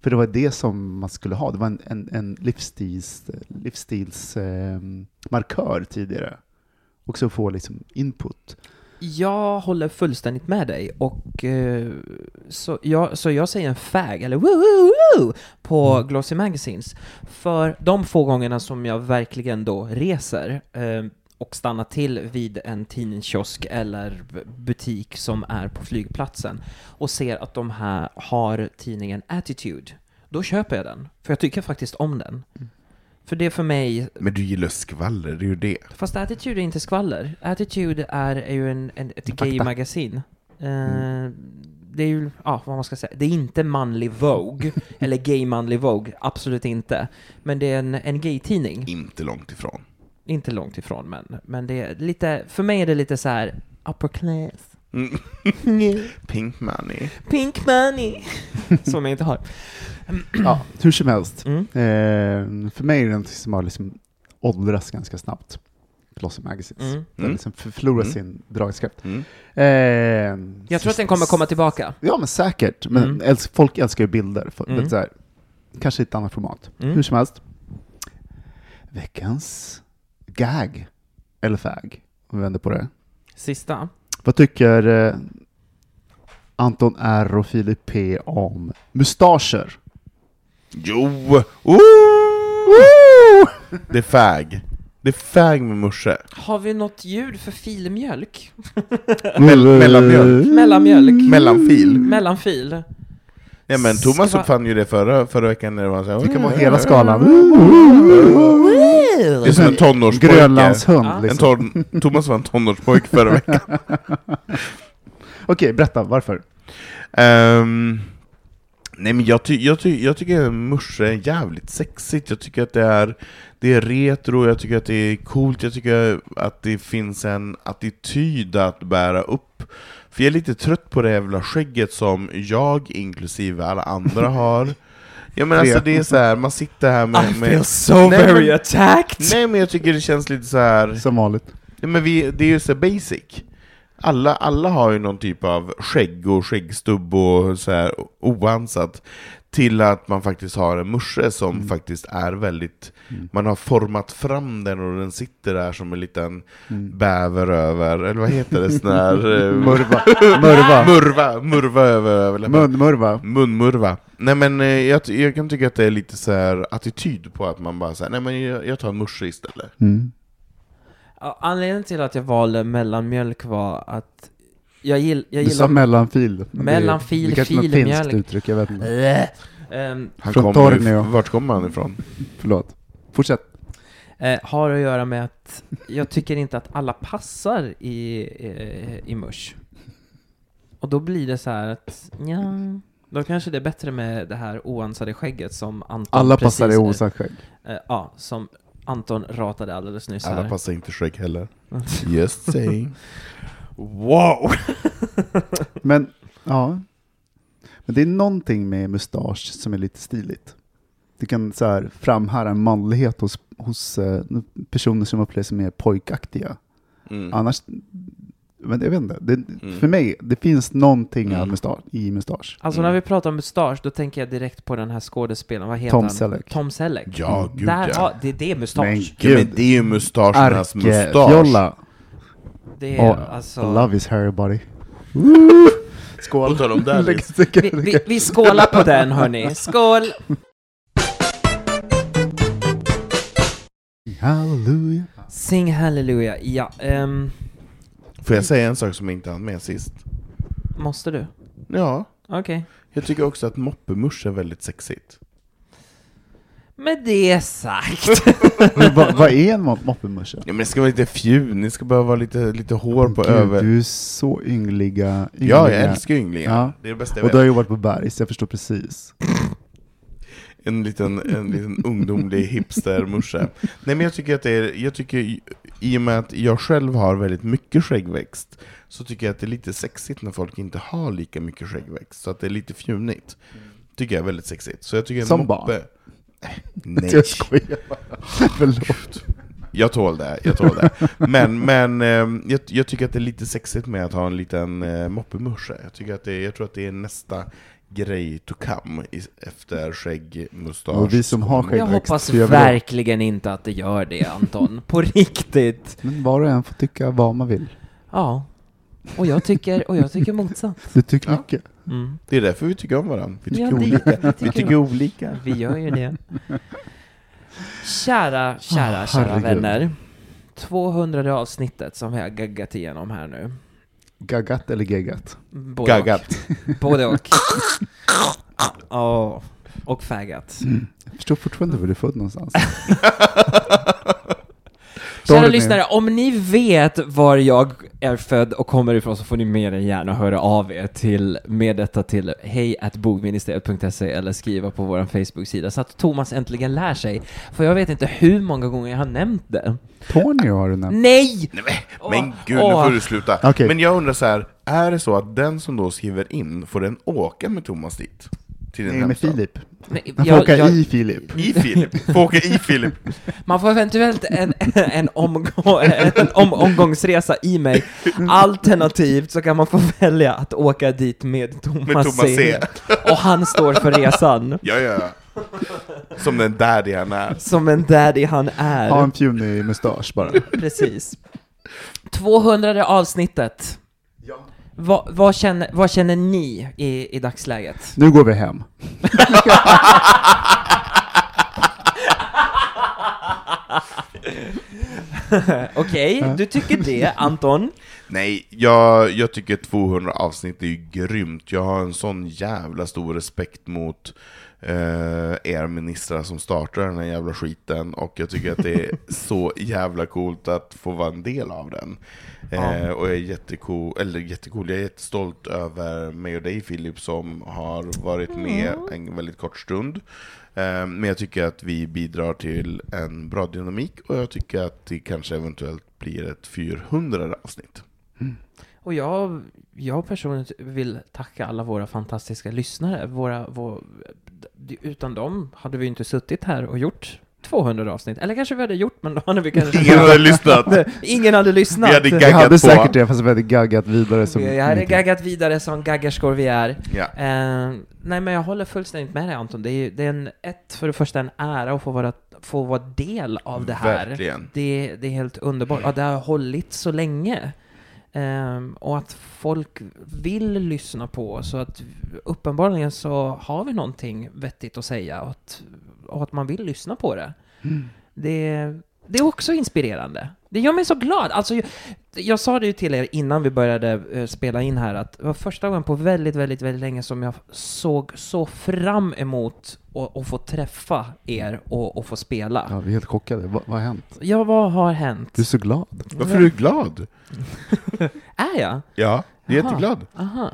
För det var det som man skulle ha, det var en, en, en livsstils, livsstils eh, markör tidigare. Också få liksom input. Jag håller fullständigt med dig och eh, så, jag, så jag säger en fag, eller woo, woo, woo, på Mm. Glossy Magazines. För de få gångerna som jag verkligen då reser eh, och stannar till vid en tidningskiosk eller butik som är på flygplatsen och ser att de här har tidningen Attitude, då köper jag den. För jag tycker faktiskt om den. För det är för mig Men du gillar skvaller, det är ju det. Fast Attitude är inte skvaller. Attitude är, är ju en, en, ett gay-magasin. Eh, Mm. Det är ju, ja, vad man ska säga, det är inte manlig Vogue, *laughs* eller gay-manlig Vogue, absolut inte. Men det är en, en gay-tidning. Inte långt ifrån. Inte långt ifrån, men, men det är lite, för mig är det lite så här upper class. Mm. *laughs* Pink money. Pink money! *laughs* som jag inte har. Ja, hur som helst. Mm. Eh, för mig är det någonting som har liksom åldrats ganska snabbt. Glossy Magazines. Mm. Den Mm. liksom förlorar Mm. sin dragkraft. Mm. Eh, Jag tror att den kommer komma tillbaka. Ja, men säkert. Men Mm. älsk, folk älskar ju bilder. För, Mm. så här, kanske i ett annat format. Mm. Hur som helst. Veckans gag, eller fag, om vi vänder på det. Sista. Vad tycker eh, Anton R och Filip P om mustascher? Jo! Ooh! Det är fag. Det är fag med morse. Har vi något ljud för filmjölk? *laughs* Mell- mellanmjölk. Mellanmjölk. Mellanfil. Mellanfil. Ja men Thomas Ska- uppfann ju det förra, förra veckan när det var så här, Det kan vara hela skalan. Det är som en tonårspojke. Grönlandshund. Ja. En Liksom. ton, Thomas var en tonårspojke förra veckan. *laughs* Okej, berätta varför. Ehm, nej men jag, ty, jag, ty, jag tycker morse är jävligt sexigt, jag tycker att det är, det är retro, jag tycker att det är coolt, jag tycker att det finns en attityd att bära upp. För jag är lite trött på det jävla skägget som jag, inklusive alla andra, har. Ja men alltså det är så här, man sitter här med... I med feel so Nej, very men- attacked! Nej men jag tycker det känns lite så här. Som vanligt. Ja, men vi, det är ju så basic. Alla, alla har ju någon typ av skägg och skäggstubb och så här oansat. Till att man faktiskt har en morse som Mm. faktiskt är väldigt... Mm. Man har format fram den och den sitter där som en liten Mm. bäver över, eller vad heter det? Sån här... eh, *laughs* Murva. Murva. Murva, murva över överläppen. Munmurva. Munmurva. Nej men eh, jag, jag kan tycka att det är lite så här attityd på att man bara säger nej men jag, jag tar en morse istället. Mm. Anledningen till att jag valde mellanmjölk var att jag, gill, jag Du sa gillar... mellanfil. Det- Mellanfil, det kanske är något filmjölk. finskt uttryck, jag vet inte. Ehm, Han Från Tornio. Vart kommer han ifrån? Förlåt. Fortsätt. eh, har att göra med att jag tycker inte att alla passar i, eh, i mush. Och då blir det så här att, ja, då kanske det är bättre med det här oansade skägget som Anton Alla precis, passar i osatt skägg. eh, Ja, som Anton ratade alldeles nyss Alla här. passar inte skägg heller. *laughs* Just saying. Wow! Men, ja. Men det är någonting med mustasch som är lite stiligt. Det kan så här framhäva en manlighet hos, hos eh, personer som upplever sig mer pojkaktiga. Mm. Annars, men jag vet inte. Det, Mm. För mig, det finns någonting av Mm. mustasch, i mustasch. Alltså Mm. när vi pratar om mustasch, då tänker jag direkt på den här skådespelaren, vad heter Tom han? Selleck. Tom Selleck. Ja, gud Där, ja. ja. Det, det är mustasch. Men ja. gud. Men det är ju mustaschernas mustasch. Det är Oh, alltså... Love is hairy body. Skål. På tal om där, Liz. Vi, vi, vi skålar på den hörni. Skål! Halleluja. Sing halleluja. Ja, ehm, Får jag säga en sak som jag inte hann med sist? måste du? Ja, Okej. jag tycker också att moppemusch är väldigt sexigt. Med det sagt. *laughs* Men vad, vad är en mop- moppemusche? Ja men det ska vara lite fjun, det ska bara vara lite, lite hår på Gud, över... Du är så yngliga. Ja, jag älskar ynglingar. Ja. Det är det bästa jag Och vet. du har ju varit på berg, så jag förstår precis. En liten, en liten ungdomlig hipster-morsa. Nej men jag tycker att det är, jag tycker, i och med att jag själv har väldigt mycket skäggväxt, så tycker jag att det är lite sexigt när folk inte har lika mycket skäggväxt, så att det är lite fjunigt. Tycker jag är väldigt sexigt. Så jag tycker en Som moppe... barn? Nej. Jag skojar bara. *laughs* Förlåt. Jag tål det, jag tål det. Men, men eh, jag, jag tycker att det är lite sexigt med att ha en liten eh, moppemorsa. Jag, tycker att det, jag tror att det är nästa grej to come efter skägg, mustasch. Och vi som har Jag skäggväxt, hoppas gör vi det. verkligen inte att det gör det, Anton. På riktigt. Men var och en får tycka vad man vill. Ja. Och jag tycker, och jag tycker motsatt. Du tycker Ja. mycket. Mm. Det är därför vi tycker om varandra. Vi tycker Ja, det- olika. det tycker vi tycker olika. Vi gör ju det. Kära, *laughs* kära, Ah, kära vänner. 200 avsnittet som vi har gaggat igenom här nu. Gaggat eller geggat? Både Gaggat. Och. Både och. *laughs* Ja, och faggat. Jag förstår fortfarande var du är född någonstans. *laughs* Kära lyssnare, om ni vet var jag är född och kommer ifrån så får ni mer än gärna höra av er till, med detta till hejatbogministeriet.se eller skriva på vår Facebook-sida så att Thomas äntligen lär sig. För jag vet inte hur många gånger jag har nämnt det. Tornio har du nämnt. Nej! Nej, men, men gud, nu får du sluta. Okej. Men jag undrar så här, är det så att den som då skriver in, får den åka med Thomas dit? Till din Nej, med hemstad? Filip. Nej, Han får jag- åka jag- i Filip. I Filip? Får åka i Filip? *laughs* Man får eventuellt en, *laughs* en, omgång, en om, omgångsresa i mig. Alternativt så kan man få välja att åka dit med Thomas, Med Thomas C. *laughs* Och han står för resan. Ja, ja, ja. Som den daddy han är. Som en daddy han är. Ha en fjunig mustasch bara. Precis. 200 avsnittet. Vad, vad, känner, vad känner ni i, i dagsläget? Nu går vi hem. *laughs* Okej, du tycker det, Anton? Nej, jag, jag tycker 200 avsnitt är ju grymt. Jag har en sån jävla stor respekt mot eh, er ministrar som startar den här jävla skiten, och jag tycker att det är *laughs* så jävla coolt att få vara en del av den. Eh, och jag är jättecool, eller jättecool, jag är jättestolt över mig och dig Filip som har varit med en väldigt kort stund. Eh, Men jag tycker att vi bidrar till en bra dynamik och jag tycker att det kanske eventuellt blir ett 400 avsnitt. Och jag, jag personligen vill tacka alla våra fantastiska lyssnare. Våra, vår, utan dem hade vi inte suttit här och gjort 200 avsnitt. Eller kanske vi hade gjort, men då hade vi kanske... Ingen hade lyssnat! *laughs* Ingen hade lyssnat. Vi hade Vi gaggat hade på. säkert det, fast vi hade gaggat vidare som Vi hade gaggat vidare som gaggarskor vi är. Ja. Eh, nej, men jag håller fullständigt med dig Anton. Det är, det är en, ett, för det första en ära att få vara, få vara del av det här. Verkligen. Det, det är helt underbart. Ja, det har hållit så länge. Ehm, och att folk vill lyssna på så att uppenbarligen så har vi någonting vettigt att säga och att, och att man vill lyssna på det. Det, det är också inspirerande. Det gör mig så glad. Alltså, jag, jag sa det ju till er innan vi började eh, spela in här att det var första gången på väldigt, väldigt, väldigt länge som jag såg så fram emot att, att få träffa er och, och få spela. Ja, vi är helt chockade. Va, vad har hänt? Ja, vad har hänt? Du är så glad. Varför är du glad? *laughs* Är jag? Ja, du är Aha. jätteglad. Aha.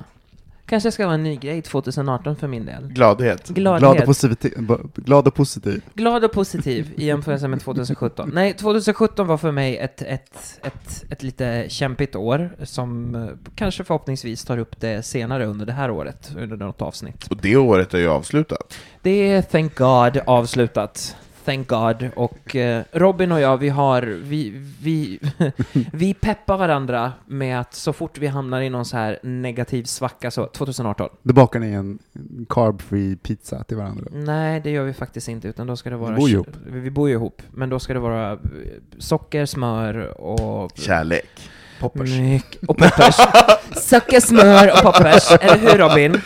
Kanske ska vara en ny grej 2018 för min del. Gladhet. Gladhet. Glad och, positiv, glad och positiv. Glad och positiv i jämförelse med 2017. Nej, 2017 var för mig ett, ett, ett, ett lite kämpigt år som eh, kanske förhoppningsvis tar upp det senare under det här året, under något avsnitt. Och det året är ju avslutat. Det är thank God avslutat. Thank God. Och eh, Robin och jag, vi har, vi, vi, *laughs* vi peppar varandra med att så fort vi hamnar i någon så här negativ svacka, så 2018. Då bakar ni en carb-free pizza till varandra. Nej, det gör vi faktiskt inte, utan då ska det vara... bor ju ihop. Vi bor ju ihop, men då ska det vara eh, socker, smör och... Kärlek. Poppers. Och poppers. *laughs* Socker, smör och poppers. Eller hur Robin?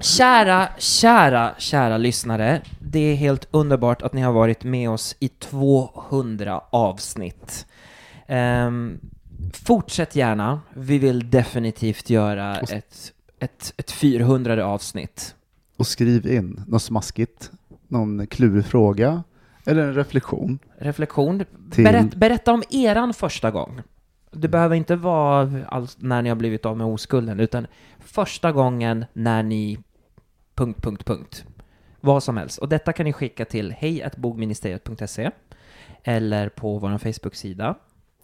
Kära, kära, kära lyssnare. Det är helt underbart att ni har varit med oss i 200 avsnitt. Ehm, fortsätt gärna. Vi vill definitivt göra ett, ett, ett 400 avsnitt. Och skriv in något smaskigt, någon klurig fråga eller en reflektion. Reflektion. Till- Berätt, berätta om eran första gång. Det behöver inte vara alls när ni har blivit av med oskulden, utan första gången när ni... Punkt, punkt, punkt. Vad som helst. Och detta kan ni skicka till hejatbogministeriet.se eller på vår Facebook-sida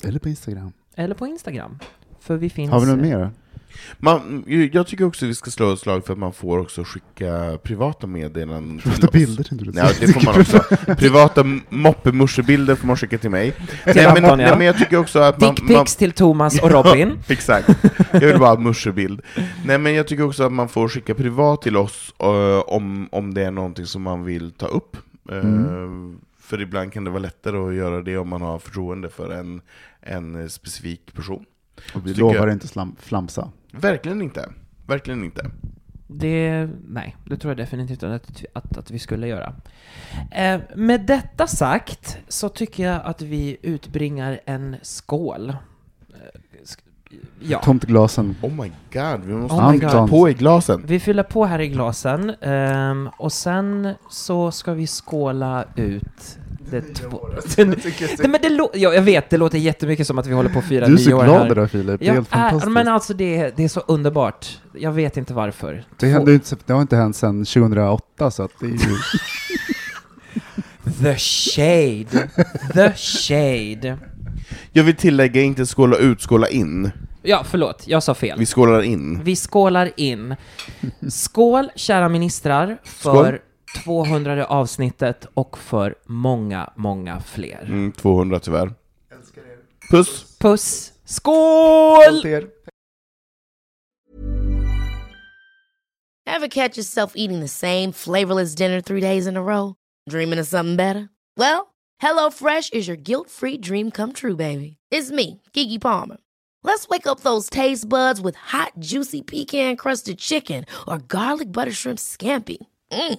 Eller på Instagram. eller på Instagram. För vi finns... Har vi något mer? Man, jag tycker också vi ska slå ett slag för att man får också skicka privata meddelanden till Privata oss. bilder tänkte du Ja, det får man också. *laughs* Privata moppemorsebilder får man skicka till mig. Nej men, Anton, ja. nej men jag tycker också att man... man Dickpics till Thomas och *laughs* Robin. Exakt. Jag vill bara ha en morsebild. Nej men jag tycker också att man får skicka privat till oss eh, om, om det är någonting som man vill ta upp. Eh, Mm. För ibland kan det vara lättare att göra det om man har förtroende för en, en specifik person. Och vi lovar jag- inte slam, flamsa. Verkligen inte. Verkligen inte. Det, nej, det tror jag definitivt att, att, att vi skulle göra. Eh, med detta sagt så tycker jag att vi utbringar en skål. Eh, sk- ja, Tomt glasen. Oh my god, vi måste Oh fylla på i glasen. vi fyller på här i glasen ehm, och sen så ska vi skåla ut det två... *laughs* Nej, men det lå- ja, jag vet, det låter jättemycket som att vi håller på att fira Du är så glad här. idag Filip, det är Jag helt fantastiskt. men alltså det, det är så underbart. Jag vet inte varför. det, hände inte, det har inte hänt sedan 2008 så att det är ju... The shade. The shade. Jag vill tillägga, inte skåla ut, skåla in. Ja, förlåt, jag sa fel. Vi skålar in. Vi skålar in. Skål, kära ministrar, för Skål. 200 avsnittet och för många, många fler. Mm, 200 tyvärr. Puss! Puss! Skål! Ever catch yourself eating the same flavorless dinner three days in a row? Dreaming of something better? Well, HelloFresh is your guilt-free dream come true, baby. It's me, Kiki Palmer. Let's wake up those taste buds with hot, juicy pecan-crusted chicken or garlic butter shrimp scampi. Mm.